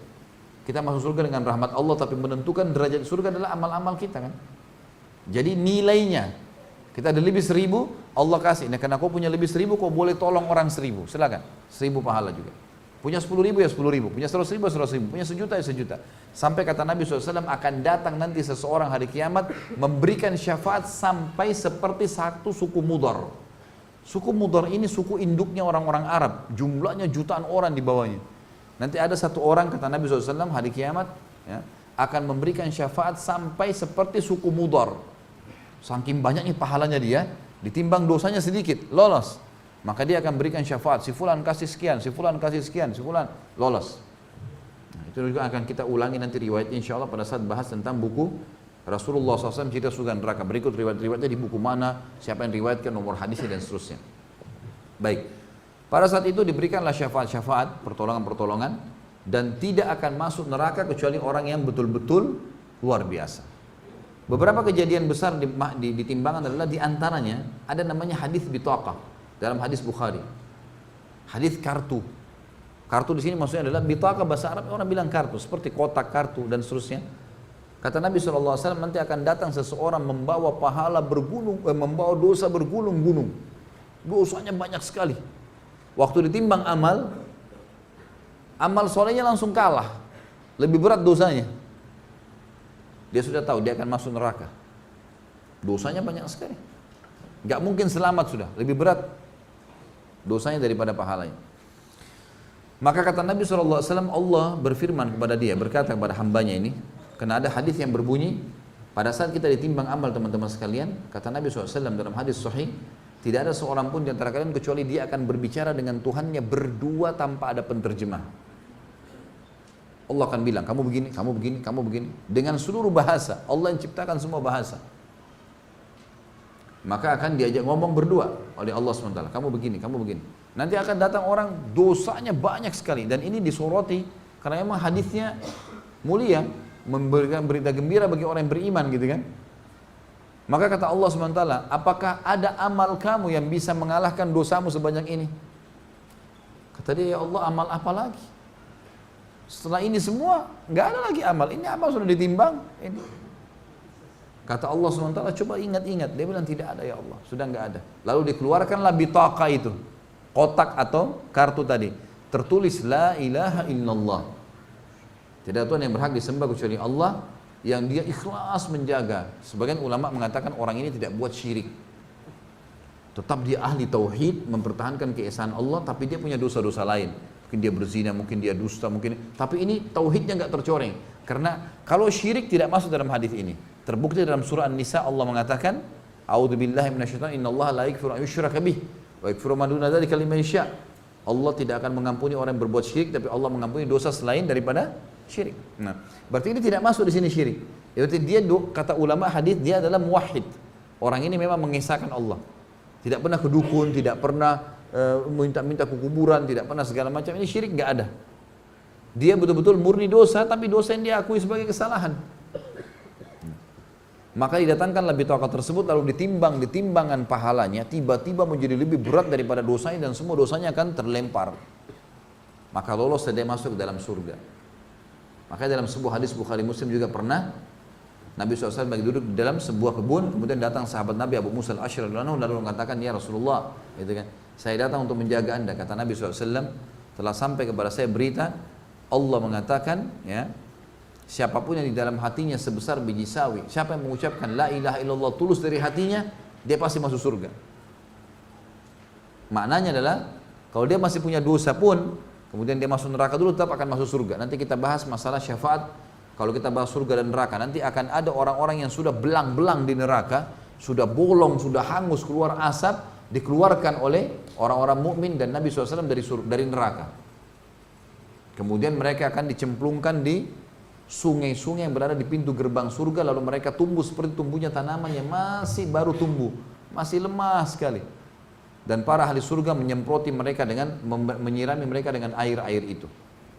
Kita masuk surga dengan rahmat Allah, tapi menentukan derajat di surga adalah amal-amal kita kan. Jadi nilainya, kita ada lebih seribu, Allah kasih. Nah karena kau punya lebih seribu, kau boleh tolong orang seribu. Silakan, seribu pahala juga. Punya sepuluh ribu ya sepuluh ribu, punya seratus ribu ya seratus ribu, punya sejuta ya sejuta. Sampai kata Nabi SAW akan datang nanti seseorang hari kiamat memberikan syafaat sampai seperti satu suku mudar. Suku mudar ini suku induknya orang-orang Arab, jumlahnya jutaan orang di bawahnya. Nanti ada satu orang kata Nabi SAW hari kiamat ya, akan memberikan syafaat sampai seperti suku mudar. Saking banyaknya pahalanya dia, ditimbang dosanya sedikit, lolos. Maka dia akan berikan syafaat, si fulan kasih sekian, si fulan kasih sekian, si fulan lolos. Nah, itu juga akan kita ulangi nanti riwayatnya insya Allah pada saat bahas tentang buku Rasulullah SAW cerita surga neraka. Berikut riwayat-riwayatnya di buku mana, siapa yang riwayatkan nomor hadisnya dan seterusnya. Baik. Pada saat itu diberikanlah syafaat-syafaat, pertolongan-pertolongan dan tidak akan masuk neraka kecuali orang yang betul-betul luar biasa. Beberapa kejadian besar di, di, di timbangan adalah di antaranya ada namanya hadis bitaqah dalam hadis Bukhari. Hadis kartu. Kartu di sini maksudnya adalah bitaqah bahasa Arab orang bilang kartu seperti kotak kartu dan seterusnya. Kata Nabi SAW nanti akan datang seseorang membawa pahala bergunung, eh, membawa dosa bergulung-gunung. Dosanya banyak sekali. Waktu ditimbang amal, amal solehnya langsung kalah. Lebih berat dosanya. Dia sudah tahu dia akan masuk neraka. Dosanya banyak sekali. Gak mungkin selamat sudah, lebih berat dosanya daripada pahalanya. Maka kata Nabi SAW, Allah berfirman kepada dia, berkata kepada hambanya ini, karena ada hadis yang berbunyi, pada saat kita ditimbang amal teman-teman sekalian, kata Nabi SAW dalam hadis sahih, tidak ada seorang pun di antara kalian kecuali dia akan berbicara dengan Tuhannya berdua tanpa ada penterjemah. Allah akan bilang, kamu begini, kamu begini, kamu begini. Dengan seluruh bahasa. Allah yang ciptakan semua bahasa. Maka akan diajak ngomong berdua oleh Allah SWT. Kamu begini, kamu begini. Nanti akan datang orang dosanya banyak sekali dan ini disoroti karena memang hadisnya mulia memberikan berita gembira bagi orang yang beriman gitu kan. Maka kata Allah SWT, apakah ada amal kamu yang bisa mengalahkan dosamu sebanyak ini? Kata dia, ya Allah amal apa lagi? Setelah ini semua, nggak ada lagi amal. Ini amal sudah ditimbang. Ini. Kata Allah SWT, coba ingat-ingat. Dia bilang tidak ada ya Allah, sudah nggak ada. Lalu dikeluarkanlah bitaka itu. Kotak atau kartu tadi. Tertulis, La ilaha illallah. Tidak ada Tuhan yang berhak disembah kecuali Allah yang dia ikhlas menjaga. Sebagian ulama mengatakan orang ini tidak buat syirik. Tetap dia ahli tauhid, mempertahankan keesaan Allah, tapi dia punya dosa-dosa lain. Mungkin dia berzina, mungkin dia dusta, mungkin. Tapi ini tauhidnya nggak tercoreng. Karena kalau syirik tidak masuk dalam hadis ini. Terbukti dalam surah An-Nisa Allah mengatakan, "A'udzubillahi minasyaitonir innallaha la yaghfiru an yushraka bih wa yaghfiru ma duna dzalika liman yasha." Allah tidak akan mengampuni orang yang berbuat syirik, tapi Allah mengampuni dosa selain daripada syirik. Nah, berarti ini tidak masuk di sini syirik. Ya, berarti dia kata ulama hadis dia adalah muwahhid. Orang ini memang mengesahkan Allah. Tidak pernah ke dukun, tidak pernah minta-minta uh, kuburan, tidak pernah segala macam. Ini syirik nggak ada. Dia betul-betul murni dosa, tapi dosa yang dia akui sebagai kesalahan. Maka didatangkan lebih tokoh tersebut lalu ditimbang di timbangan pahalanya tiba-tiba menjadi lebih berat daripada dosanya dan semua dosanya akan terlempar. Maka lolos dan dia masuk dalam surga. Maka dalam sebuah hadis Bukhari Muslim juga pernah Nabi SAW lagi duduk di dalam sebuah kebun, kemudian datang sahabat Nabi Abu Musa al-Ashir lalu mengatakan, Ya Rasulullah, gitu kan, saya datang untuk menjaga anda. Kata Nabi SAW, telah sampai kepada saya berita, Allah mengatakan, ya, siapa pun yang di dalam hatinya sebesar biji sawi, siapa yang mengucapkan La ilaha illallah tulus dari hatinya, dia pasti masuk surga. Maknanya adalah, kalau dia masih punya dosa pun, Kemudian dia masuk neraka dulu tetap akan masuk surga. Nanti kita bahas masalah syafaat. Kalau kita bahas surga dan neraka, nanti akan ada orang-orang yang sudah belang-belang di neraka, sudah bolong, sudah hangus keluar asap, dikeluarkan oleh orang-orang mukmin dan Nabi SAW dari dari neraka. Kemudian mereka akan dicemplungkan di sungai-sungai yang berada di pintu gerbang surga, lalu mereka tumbuh seperti tumbuhnya tanaman yang masih baru tumbuh, masih lemah sekali dan para ahli surga menyemproti mereka dengan menyirami mereka dengan air-air itu.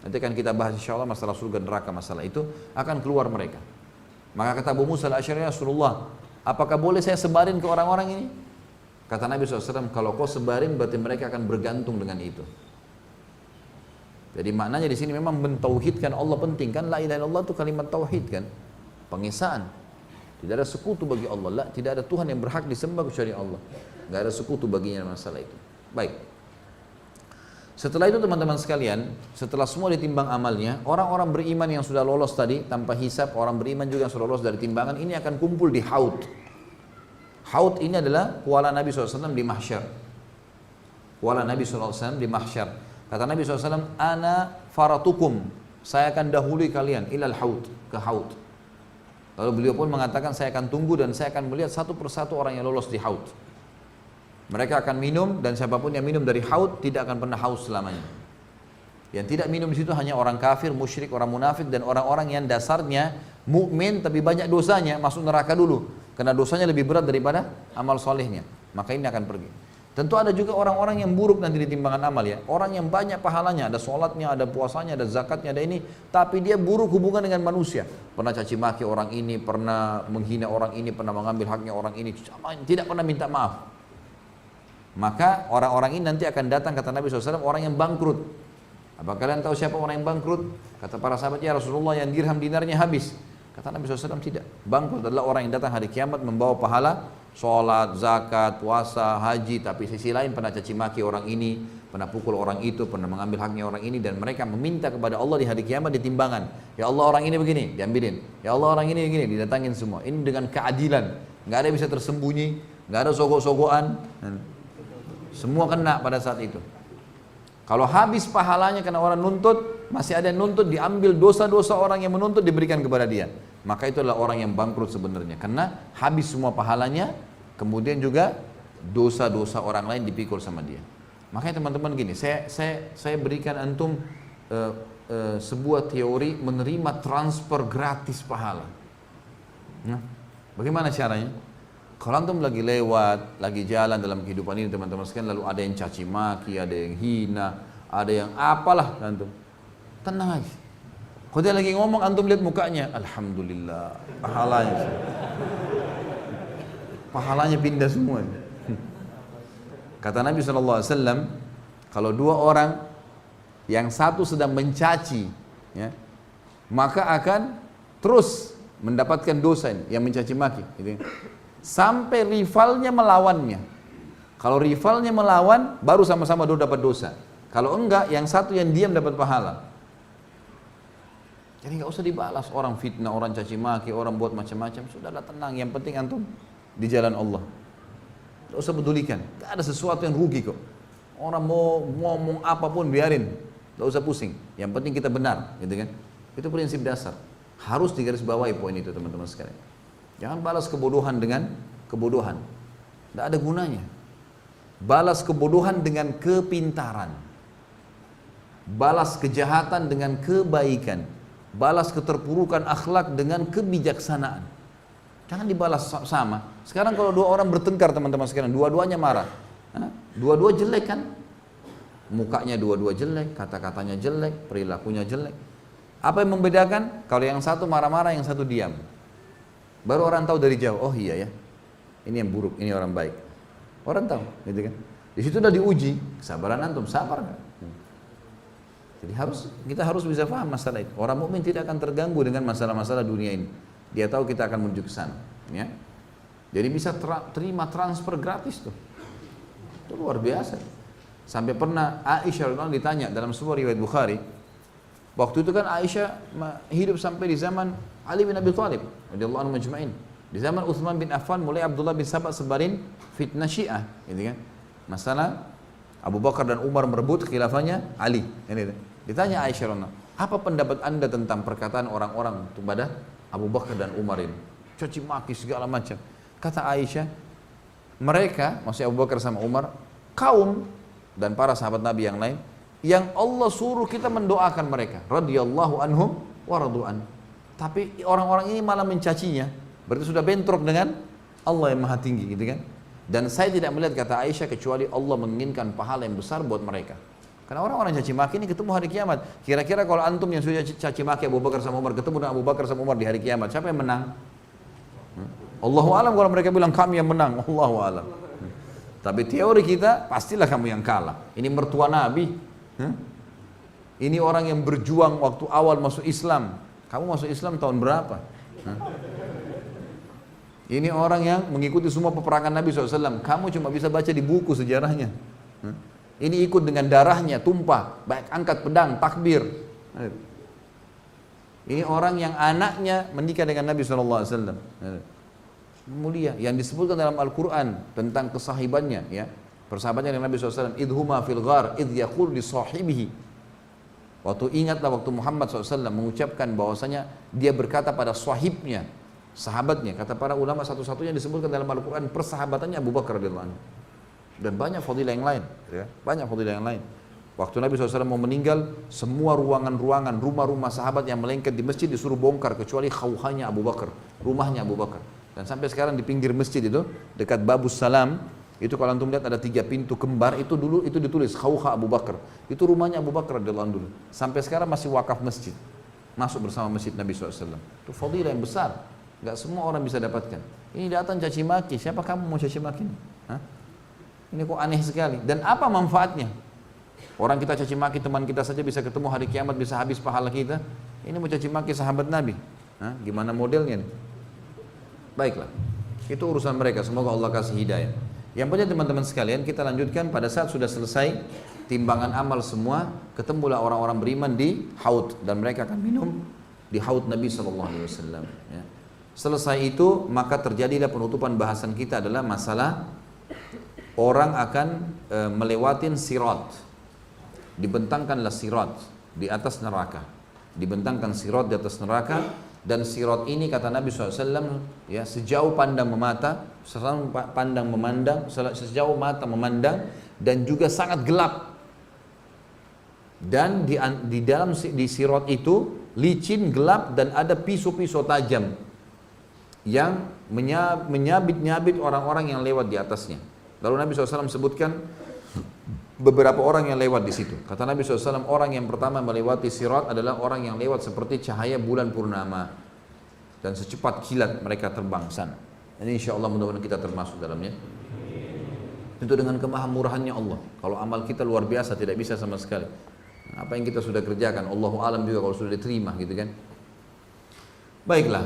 Nanti akan kita bahas insya Allah masalah surga neraka masalah itu akan keluar mereka. Maka kata Abu Musa al-Asyari ya Rasulullah, apakah boleh saya sebarin ke orang-orang ini? Kata Nabi SAW, kalau kau sebarin berarti mereka akan bergantung dengan itu. Jadi maknanya di sini memang mentauhidkan Allah penting kan la ilaha illallah itu kalimat tauhid kan. Pengesaan. Tidak ada sekutu bagi Allah. La, tidak ada Tuhan yang berhak disembah kecuali Allah nggak ada sekutu baginya masalah itu. Baik. Setelah itu teman-teman sekalian, setelah semua ditimbang amalnya, orang-orang beriman yang sudah lolos tadi tanpa hisap, orang beriman juga yang sudah lolos dari timbangan ini akan kumpul di haud. Haud ini adalah kuala Nabi SAW di mahsyar. Kuala Nabi SAW di mahsyar. Kata Nabi SAW, Ana faratukum, saya akan dahului kalian ilal haud, ke haud. Lalu beliau pun mengatakan, saya akan tunggu dan saya akan melihat satu persatu orang yang lolos di haud. Mereka akan minum dan siapa pun yang minum dari haud tidak akan pernah haus selamanya. Yang tidak minum di situ hanya orang kafir, musyrik, orang munafik dan orang-orang yang dasarnya mukmin tapi banyak dosanya masuk neraka dulu karena dosanya lebih berat daripada amal solehnya. Maka ini akan pergi. Tentu ada juga orang-orang yang buruk nanti di timbangan amal ya. Orang yang banyak pahalanya, ada sholatnya, ada puasanya, ada zakatnya, ada ini. Tapi dia buruk hubungan dengan manusia. Pernah caci maki orang ini, pernah menghina orang ini, pernah mengambil haknya orang ini. Tidak pernah minta maaf. Maka orang-orang ini nanti akan datang kata Nabi SAW orang yang bangkrut. Apa kalian tahu siapa orang yang bangkrut? Kata para sahabat ya Rasulullah yang dirham dinarnya habis. Kata Nabi SAW tidak. Bangkrut adalah orang yang datang hari kiamat membawa pahala sholat, zakat, puasa, haji. Tapi sisi lain pernah caci maki orang ini, pernah pukul orang itu, pernah mengambil haknya orang ini. Dan mereka meminta kepada Allah di hari kiamat di timbangan. Ya Allah orang ini begini, diambilin. Ya Allah orang ini begini, didatangin semua. Ini dengan keadilan. Nggak ada bisa tersembunyi, nggak ada sogok-sogokan. Semua kena pada saat itu. Kalau habis pahalanya karena orang nuntut, masih ada yang nuntut, diambil dosa-dosa orang yang menuntut diberikan kepada dia. Maka itu adalah orang yang bangkrut sebenarnya. Karena habis semua pahalanya, kemudian juga dosa-dosa orang lain dipikul sama dia. Makanya teman-teman gini, saya saya saya berikan antum uh, uh, sebuah teori menerima transfer gratis pahala. Nah, bagaimana caranya? Kalau antum lagi lewat, lagi jalan dalam kehidupan ini teman-teman sekalian lalu ada yang caci maki, ada yang hina, ada yang apalah antum. Tenang aja. Kalau dia lagi ngomong antum lihat mukanya, alhamdulillah, pahalanya. Pahalanya pindah semua. Kata Nabi SAW, kalau dua orang yang satu sedang mencaci, ya, maka akan terus mendapatkan dosa yang mencaci maki. Gitu sampai rivalnya melawannya. Kalau rivalnya melawan, baru sama-sama dua dapat dosa. Kalau enggak, yang satu yang diam dapat pahala. Jadi nggak usah dibalas orang fitnah, orang caci maki, orang buat macam-macam. Sudahlah tenang. Yang penting antum di jalan Allah. Tidak usah pedulikan. Gak ada sesuatu yang rugi kok. Orang mau ngomong apa pun biarin. Tidak usah pusing. Yang penting kita benar, gitu kan? Itu prinsip dasar. Harus digarisbawahi poin itu teman-teman sekalian. Jangan balas kebodohan dengan kebodohan. Tidak ada gunanya. Balas kebodohan dengan kepintaran. Balas kejahatan dengan kebaikan. Balas keterpurukan akhlak dengan kebijaksanaan. Jangan dibalas sama. Sekarang kalau dua orang bertengkar teman-teman sekalian, dua-duanya marah. Dua-dua jelek kan? Mukanya dua-dua jelek, kata-katanya jelek, perilakunya jelek. Apa yang membedakan? Kalau yang satu marah-marah, yang satu diam. Baru orang tahu dari jauh, oh iya ya, ini yang buruk, ini orang baik. Orang tahu, gitu kan? Di situ udah diuji, kesabaran antum, sabar nggak? Jadi harus kita harus bisa paham masalah itu. Orang mukmin tidak akan terganggu dengan masalah-masalah dunia ini. Dia tahu kita akan menuju ke sana, ya. Jadi bisa terima transfer gratis tuh. Itu luar biasa. Sampai pernah Aisyah radhiyallahu ditanya dalam sebuah riwayat Bukhari, waktu itu kan Aisyah hidup sampai di zaman Ali bin Abi Thalib radhiyallahu anhu majma'in. Di zaman Uthman bin Affan mulai Abdullah bin Sabah sebarin fitnah Syiah, gitu kan. Masalah Abu Bakar dan Umar merebut khilafahnya Ali. Ini ditanya Aisyah apa pendapat anda tentang perkataan orang-orang kepada Abu Bakar dan Umar ini? Caci maki segala macam. Kata Aisyah, mereka, maksudnya Abu Bakar sama Umar, kaum dan para sahabat Nabi yang lain, yang Allah suruh kita mendoakan mereka, radhiyallahu anhum wa radu'an. Tapi orang-orang ini malah mencacinya. Berarti sudah bentrok dengan Allah yang maha tinggi gitu kan. Dan saya tidak melihat kata Aisyah kecuali Allah menginginkan pahala yang besar buat mereka. Karena orang-orang caci maki ini ketemu hari kiamat. Kira-kira kalau antum yang sudah caci maki Abu Bakar sama Umar ketemu dengan Abu Bakar sama Umar di hari kiamat, siapa yang menang? Hmm? Allahu alam kalau mereka bilang kami yang menang. Allahu alam. Hmm. Tapi teori kita pastilah kamu yang kalah. Ini mertua Nabi. Hmm? Ini orang yang berjuang waktu awal masuk Islam. Kamu masuk Islam tahun berapa? Hah? Ini orang yang mengikuti semua peperangan Nabi SAW. Kamu cuma bisa baca di buku sejarahnya. Hah? Ini ikut dengan darahnya, tumpah, baik angkat pedang, takbir. Ini orang yang anaknya menikah dengan Nabi SAW. Mulia, yang disebutkan dalam Al-Quran tentang kesahibannya, ya persahabatnya dengan Nabi SAW. Idhuma fil ghar, idh yakul li sahibihi Waktu ingatlah waktu Muhammad SAW mengucapkan bahwasanya dia berkata pada sahibnya, sahabatnya. Kata para ulama satu-satunya disebutkan dalam Al-Quran persahabatannya Abu Bakar radhiyallahu Dan banyak fadilah yang lain, ya. banyak fadilah yang lain. Waktu Nabi SAW mau meninggal, semua ruangan-ruangan, rumah-rumah sahabat yang melengket di masjid disuruh bongkar kecuali khawhanya Abu Bakar, rumahnya Abu Bakar. Dan sampai sekarang di pinggir masjid itu, dekat Babus Salam, itu kalau antum lihat ada tiga pintu kembar itu dulu itu ditulis Khawha Abu Bakar. Itu rumahnya Abu Bakar radhiyallahu dulu. Sampai sekarang masih wakaf masjid. Masuk bersama masjid Nabi SAW. Itu fadilah yang besar. Gak semua orang bisa dapatkan. Ini datang caci maki. Siapa kamu mau caci maki? Ini kok aneh sekali. Dan apa manfaatnya? Orang kita caci maki teman kita saja bisa ketemu hari kiamat bisa habis pahala kita. Ini mau caci maki sahabat Nabi. Hah? Gimana modelnya nih? Baiklah. Itu urusan mereka. Semoga Allah kasih hidayah. Yang punya teman-teman sekalian, kita lanjutkan pada saat sudah selesai timbangan amal semua, ketemulah orang-orang beriman di haud dan mereka akan minum di haud Nabi Shallallahu Alaihi Wasallam. Ya. Selesai itu maka terjadilah penutupan bahasan kita adalah masalah orang akan e, melewatin sirat, dibentangkanlah sirat di atas neraka, dibentangkan sirat di atas neraka dan sirat ini kata Nabi SAW ya sejauh pandang memata sejauh pandang memandang sejauh mata memandang dan juga sangat gelap dan di, di dalam di sirat itu licin gelap dan ada pisau-pisau tajam yang menyabit-nyabit orang-orang yang lewat di atasnya. Lalu Nabi SAW sebutkan beberapa orang yang lewat di situ. Kata Nabi SAW, orang yang pertama melewati sirat adalah orang yang lewat seperti cahaya bulan purnama. Dan secepat kilat mereka terbang sana. Ini insya Allah mudah-mudahan kita termasuk dalamnya. Tentu dengan kemahamurahannya Allah. Kalau amal kita luar biasa tidak bisa sama sekali. Apa yang kita sudah kerjakan, Allah alam juga kalau sudah diterima gitu kan. Baiklah,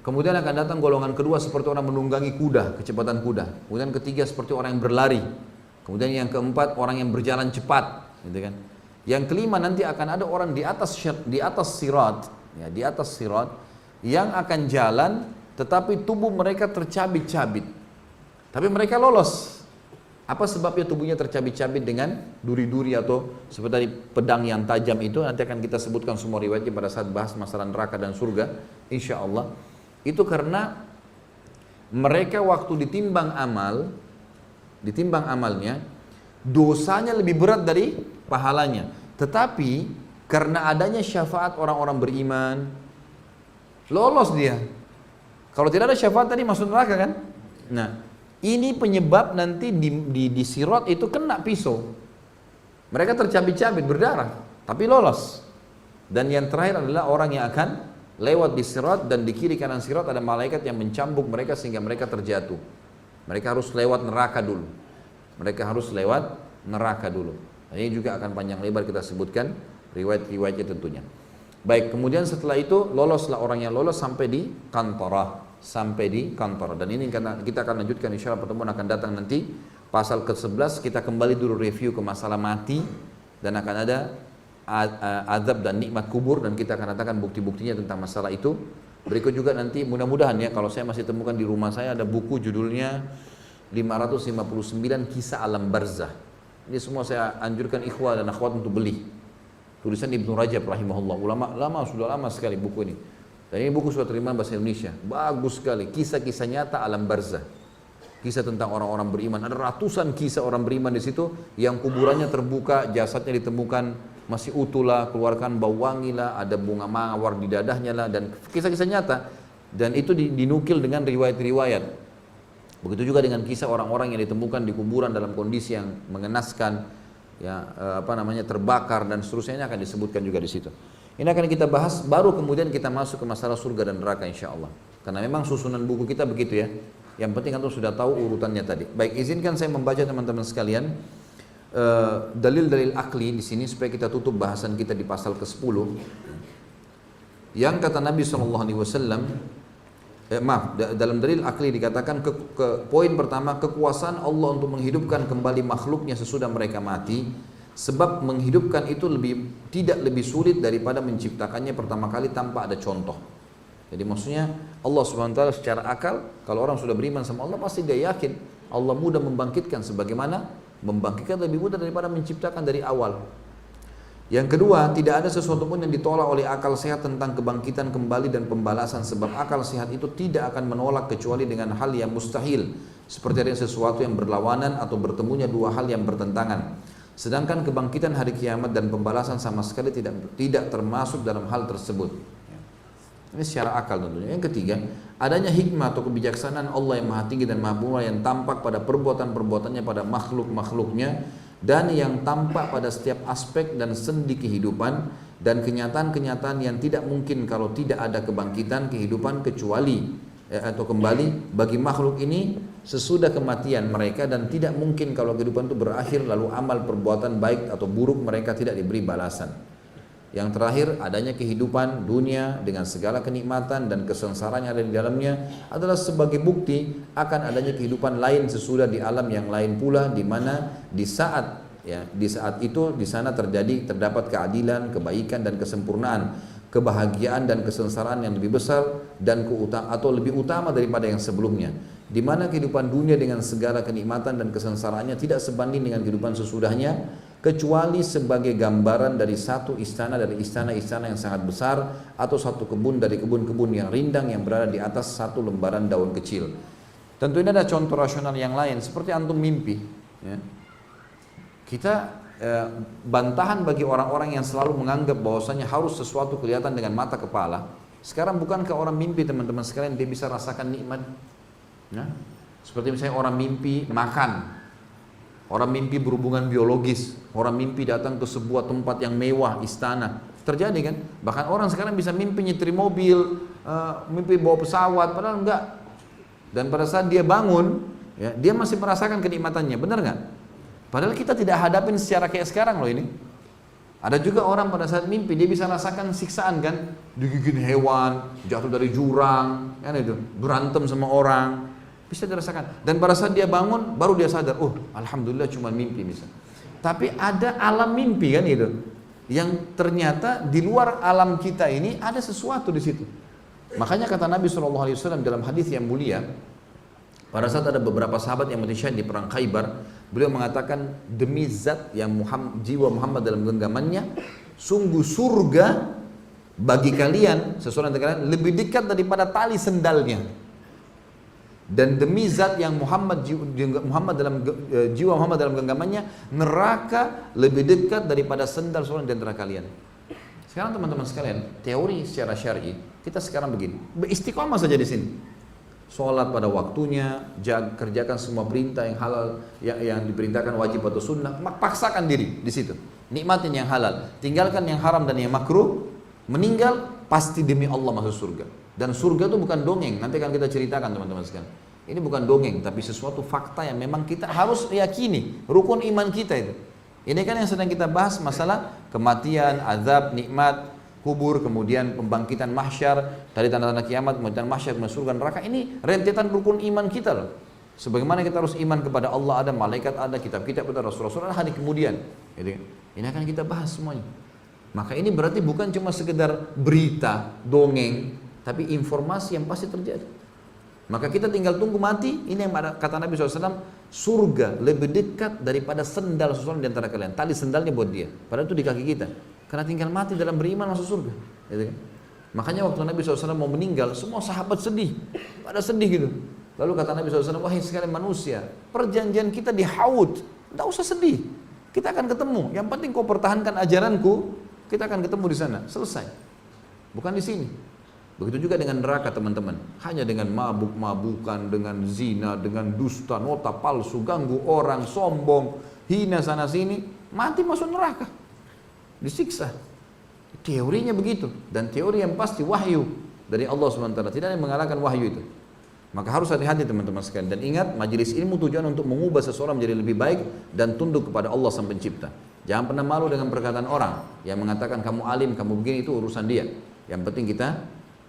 Kemudian akan datang golongan kedua seperti orang menunggangi kuda, kecepatan kuda. Kemudian ketiga seperti orang yang berlari. Kemudian yang keempat orang yang berjalan cepat, gitu kan. Yang kelima nanti akan ada orang di atas di atas sirat, ya, di atas sirat yang akan jalan tetapi tubuh mereka tercabit-cabit. Tapi mereka lolos. Apa sebabnya tubuhnya tercabit-cabit dengan duri-duri atau seperti pedang yang tajam itu nanti akan kita sebutkan semua riwayatnya pada saat bahas masalah neraka dan surga insya Allah itu karena mereka waktu ditimbang amal ditimbang amalnya dosanya lebih berat dari pahalanya tetapi karena adanya syafaat orang-orang beriman lolos dia kalau tidak ada syafaat tadi masuk neraka kan? Nah, ini penyebab nanti di, di, di sirot itu kena pisau. Mereka tercabit-cabit berdarah, tapi lolos. Dan yang terakhir adalah orang yang akan lewat di sirat dan di kiri kanan sirat ada malaikat yang mencambuk mereka sehingga mereka terjatuh. Mereka harus lewat neraka dulu. Mereka harus lewat neraka dulu. Ini juga akan panjang lebar kita sebutkan riwayat-riwayatnya tentunya. Baik, kemudian setelah itu loloslah orang yang lolos sampai di kantorah, sampai di kantor. Dan ini kita akan lanjutkan insya Allah pertemuan akan datang nanti pasal ke-11 kita kembali dulu review ke masalah mati dan akan ada azab dan nikmat kubur dan kita akan katakan bukti-buktinya tentang masalah itu. Berikut juga nanti mudah-mudahan ya kalau saya masih temukan di rumah saya ada buku judulnya 559 kisah alam barzah. Ini semua saya anjurkan ikhwah dan akhwat untuk beli tulisan Ibnu Rajab rahimahullah. Ulama lama sudah lama sekali buku ini. Dan ini buku sudah terima bahasa Indonesia. Bagus sekali. Kisah-kisah nyata alam barzah. Kisah tentang orang-orang beriman. Ada ratusan kisah orang beriman di situ yang kuburannya terbuka jasadnya ditemukan masih utuh lah keluarkan bau wangi lah ada bunga mawar di dadahnya lah dan kisah-kisah nyata. Dan itu dinukil dengan riwayat-riwayat. Begitu juga dengan kisah orang-orang yang ditemukan di kuburan dalam kondisi yang mengenaskan ya eh, apa namanya terbakar dan seterusnya ini akan disebutkan juga di situ. Ini akan kita bahas baru kemudian kita masuk ke masalah surga dan neraka insya Allah. Karena memang susunan buku kita begitu ya. Yang penting antum sudah tahu urutannya tadi. Baik, izinkan saya membaca teman-teman sekalian eh, dalil-dalil uh, akli di sini supaya kita tutup bahasan kita di pasal ke-10. Yang kata Nabi SAW eh, maaf dalam dalil akli dikatakan ke, ke poin pertama kekuasaan Allah untuk menghidupkan kembali makhluknya sesudah mereka mati sebab menghidupkan itu lebih tidak lebih sulit daripada menciptakannya pertama kali tanpa ada contoh. Jadi maksudnya Allah Subhanahu wa taala secara akal kalau orang sudah beriman sama Allah pasti dia yakin Allah mudah membangkitkan sebagaimana membangkitkan lebih mudah daripada menciptakan dari awal. Yang kedua, tidak ada sesuatu pun yang ditolak oleh akal sehat tentang kebangkitan kembali dan pembalasan sebab akal sehat itu tidak akan menolak kecuali dengan hal yang mustahil seperti ada sesuatu yang berlawanan atau bertemunya dua hal yang bertentangan. Sedangkan kebangkitan hari kiamat dan pembalasan sama sekali tidak tidak termasuk dalam hal tersebut. Ini secara akal tentunya. Yang ketiga, adanya hikmah atau kebijaksanaan Allah yang maha tinggi dan maha murah yang tampak pada perbuatan-perbuatannya pada makhluk-makhluknya dan yang tampak pada setiap aspek dan sendi kehidupan dan kenyataan-kenyataan yang tidak mungkin kalau tidak ada kebangkitan kehidupan kecuali eh, atau kembali bagi makhluk ini sesudah kematian mereka dan tidak mungkin kalau kehidupan itu berakhir lalu amal perbuatan baik atau buruk mereka tidak diberi balasan. Yang terakhir adanya kehidupan dunia dengan segala kenikmatan dan kesengsaraan yang ada di dalamnya adalah sebagai bukti akan adanya kehidupan lain sesudah di alam yang lain pula di mana di saat ya di saat itu di sana terjadi terdapat keadilan, kebaikan dan kesempurnaan, kebahagiaan dan kesengsaraan yang lebih besar dan keutama atau lebih utama daripada yang sebelumnya. Di mana kehidupan dunia dengan segala kenikmatan dan kesengsaraannya tidak sebanding dengan kehidupan sesudahnya kecuali sebagai gambaran dari satu istana dari istana-istana yang sangat besar atau satu kebun dari kebun-kebun yang rindang yang berada di atas satu lembaran daun kecil. Tentu ini ada contoh rasional yang lain seperti antum mimpi. Ya. Kita eh, bantahan bagi orang-orang yang selalu menganggap bahwasanya harus sesuatu kelihatan dengan mata kepala Sekarang bukankah orang mimpi teman-teman sekalian dia bisa rasakan nikmat? Nah, seperti misalnya orang mimpi makan, orang mimpi berhubungan biologis, orang mimpi datang ke sebuah tempat yang mewah, istana. Terjadi kan? Bahkan orang sekarang bisa mimpi nyetir mobil, uh, mimpi bawa pesawat, padahal enggak. Dan pada saat dia bangun, ya, dia masih merasakan kenikmatannya, benar nggak? Padahal kita tidak hadapin secara kayak sekarang loh ini. Ada juga orang pada saat mimpi dia bisa rasakan siksaan kan, digigit hewan, jatuh dari jurang, kan itu, berantem sama orang, bisa dirasakan. Dan pada saat dia bangun, baru dia sadar, oh alhamdulillah cuma mimpi bisa. Tapi ada alam mimpi kan itu, yang ternyata di luar alam kita ini ada sesuatu di situ. Makanya kata Nabi SAW dalam hadis yang mulia, pada saat ada beberapa sahabat yang mati di perang Khaybar, Beliau mengatakan demi zat yang Muhammad, jiwa Muhammad dalam genggamannya, sungguh surga bagi kalian seseorang kalian lebih dekat daripada tali sendalnya. Dan demi zat yang Muhammad Muhammad dalam e, jiwa Muhammad dalam genggamannya, neraka lebih dekat daripada sendal seorang di antara kalian. Sekarang teman-teman sekalian, teori secara syar'i kita sekarang begini, beristiqomah saja di sini sholat pada waktunya, jag, kerjakan semua perintah yang halal, yang, yang diperintahkan wajib atau sunnah, paksakan diri di situ. Nikmatin yang halal, tinggalkan yang haram dan yang makruh, meninggal pasti demi Allah masuk surga. Dan surga itu bukan dongeng, nanti akan kita ceritakan teman-teman sekalian. Ini bukan dongeng, tapi sesuatu fakta yang memang kita harus yakini, rukun iman kita itu. Ini kan yang sedang kita bahas masalah kematian, azab, nikmat, kubur, kemudian pembangkitan mahsyar, dari tanda-tanda kiamat, kemudian mahsyar, kemudian surga neraka. Ini rentetan rukun iman kita loh. Sebagaimana kita harus iman kepada Allah ada, malaikat ada, kitab-kitab ada, rasul-rasul ada hari kemudian. Gitu. Ini akan kita bahas semuanya. Maka ini berarti bukan cuma sekedar berita, dongeng, tapi informasi yang pasti terjadi. Maka kita tinggal tunggu mati, ini yang kata Nabi SAW, surga lebih dekat daripada sendal seseorang di antara kalian. Tali sendalnya buat dia, padahal itu di kaki kita. Karena tinggal mati dalam beriman masuk surga. Gitu kan? Makanya waktu Nabi SAW mau meninggal, semua sahabat sedih. Pada sedih gitu. Lalu kata Nabi SAW, wahai sekalian manusia, perjanjian kita di haud. Tidak usah sedih. Kita akan ketemu. Yang penting kau pertahankan ajaranku, kita akan ketemu di sana. Selesai. Bukan di sini. Begitu juga dengan neraka teman-teman. Hanya dengan mabuk-mabukan, dengan zina, dengan dusta, nota palsu, ganggu orang, sombong, hina sana sini, mati masuk neraka disiksa. Teorinya begitu dan teori yang pasti wahyu dari Allah SWT tidak ada yang mengalahkan wahyu itu. Maka harus hati-hati teman-teman sekalian dan ingat majelis ilmu tujuan untuk mengubah seseorang menjadi lebih baik dan tunduk kepada Allah sang pencipta. Jangan pernah malu dengan perkataan orang yang mengatakan kamu alim, kamu begini itu urusan dia. Yang penting kita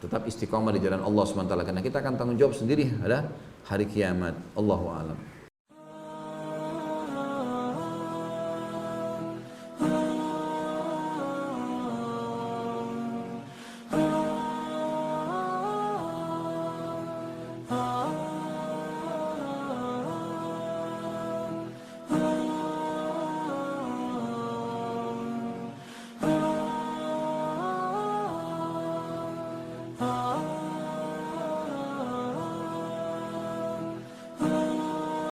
tetap istiqomah di jalan Allah SWT karena kita akan tanggung jawab sendiri ada hari kiamat. Allahu a'lam.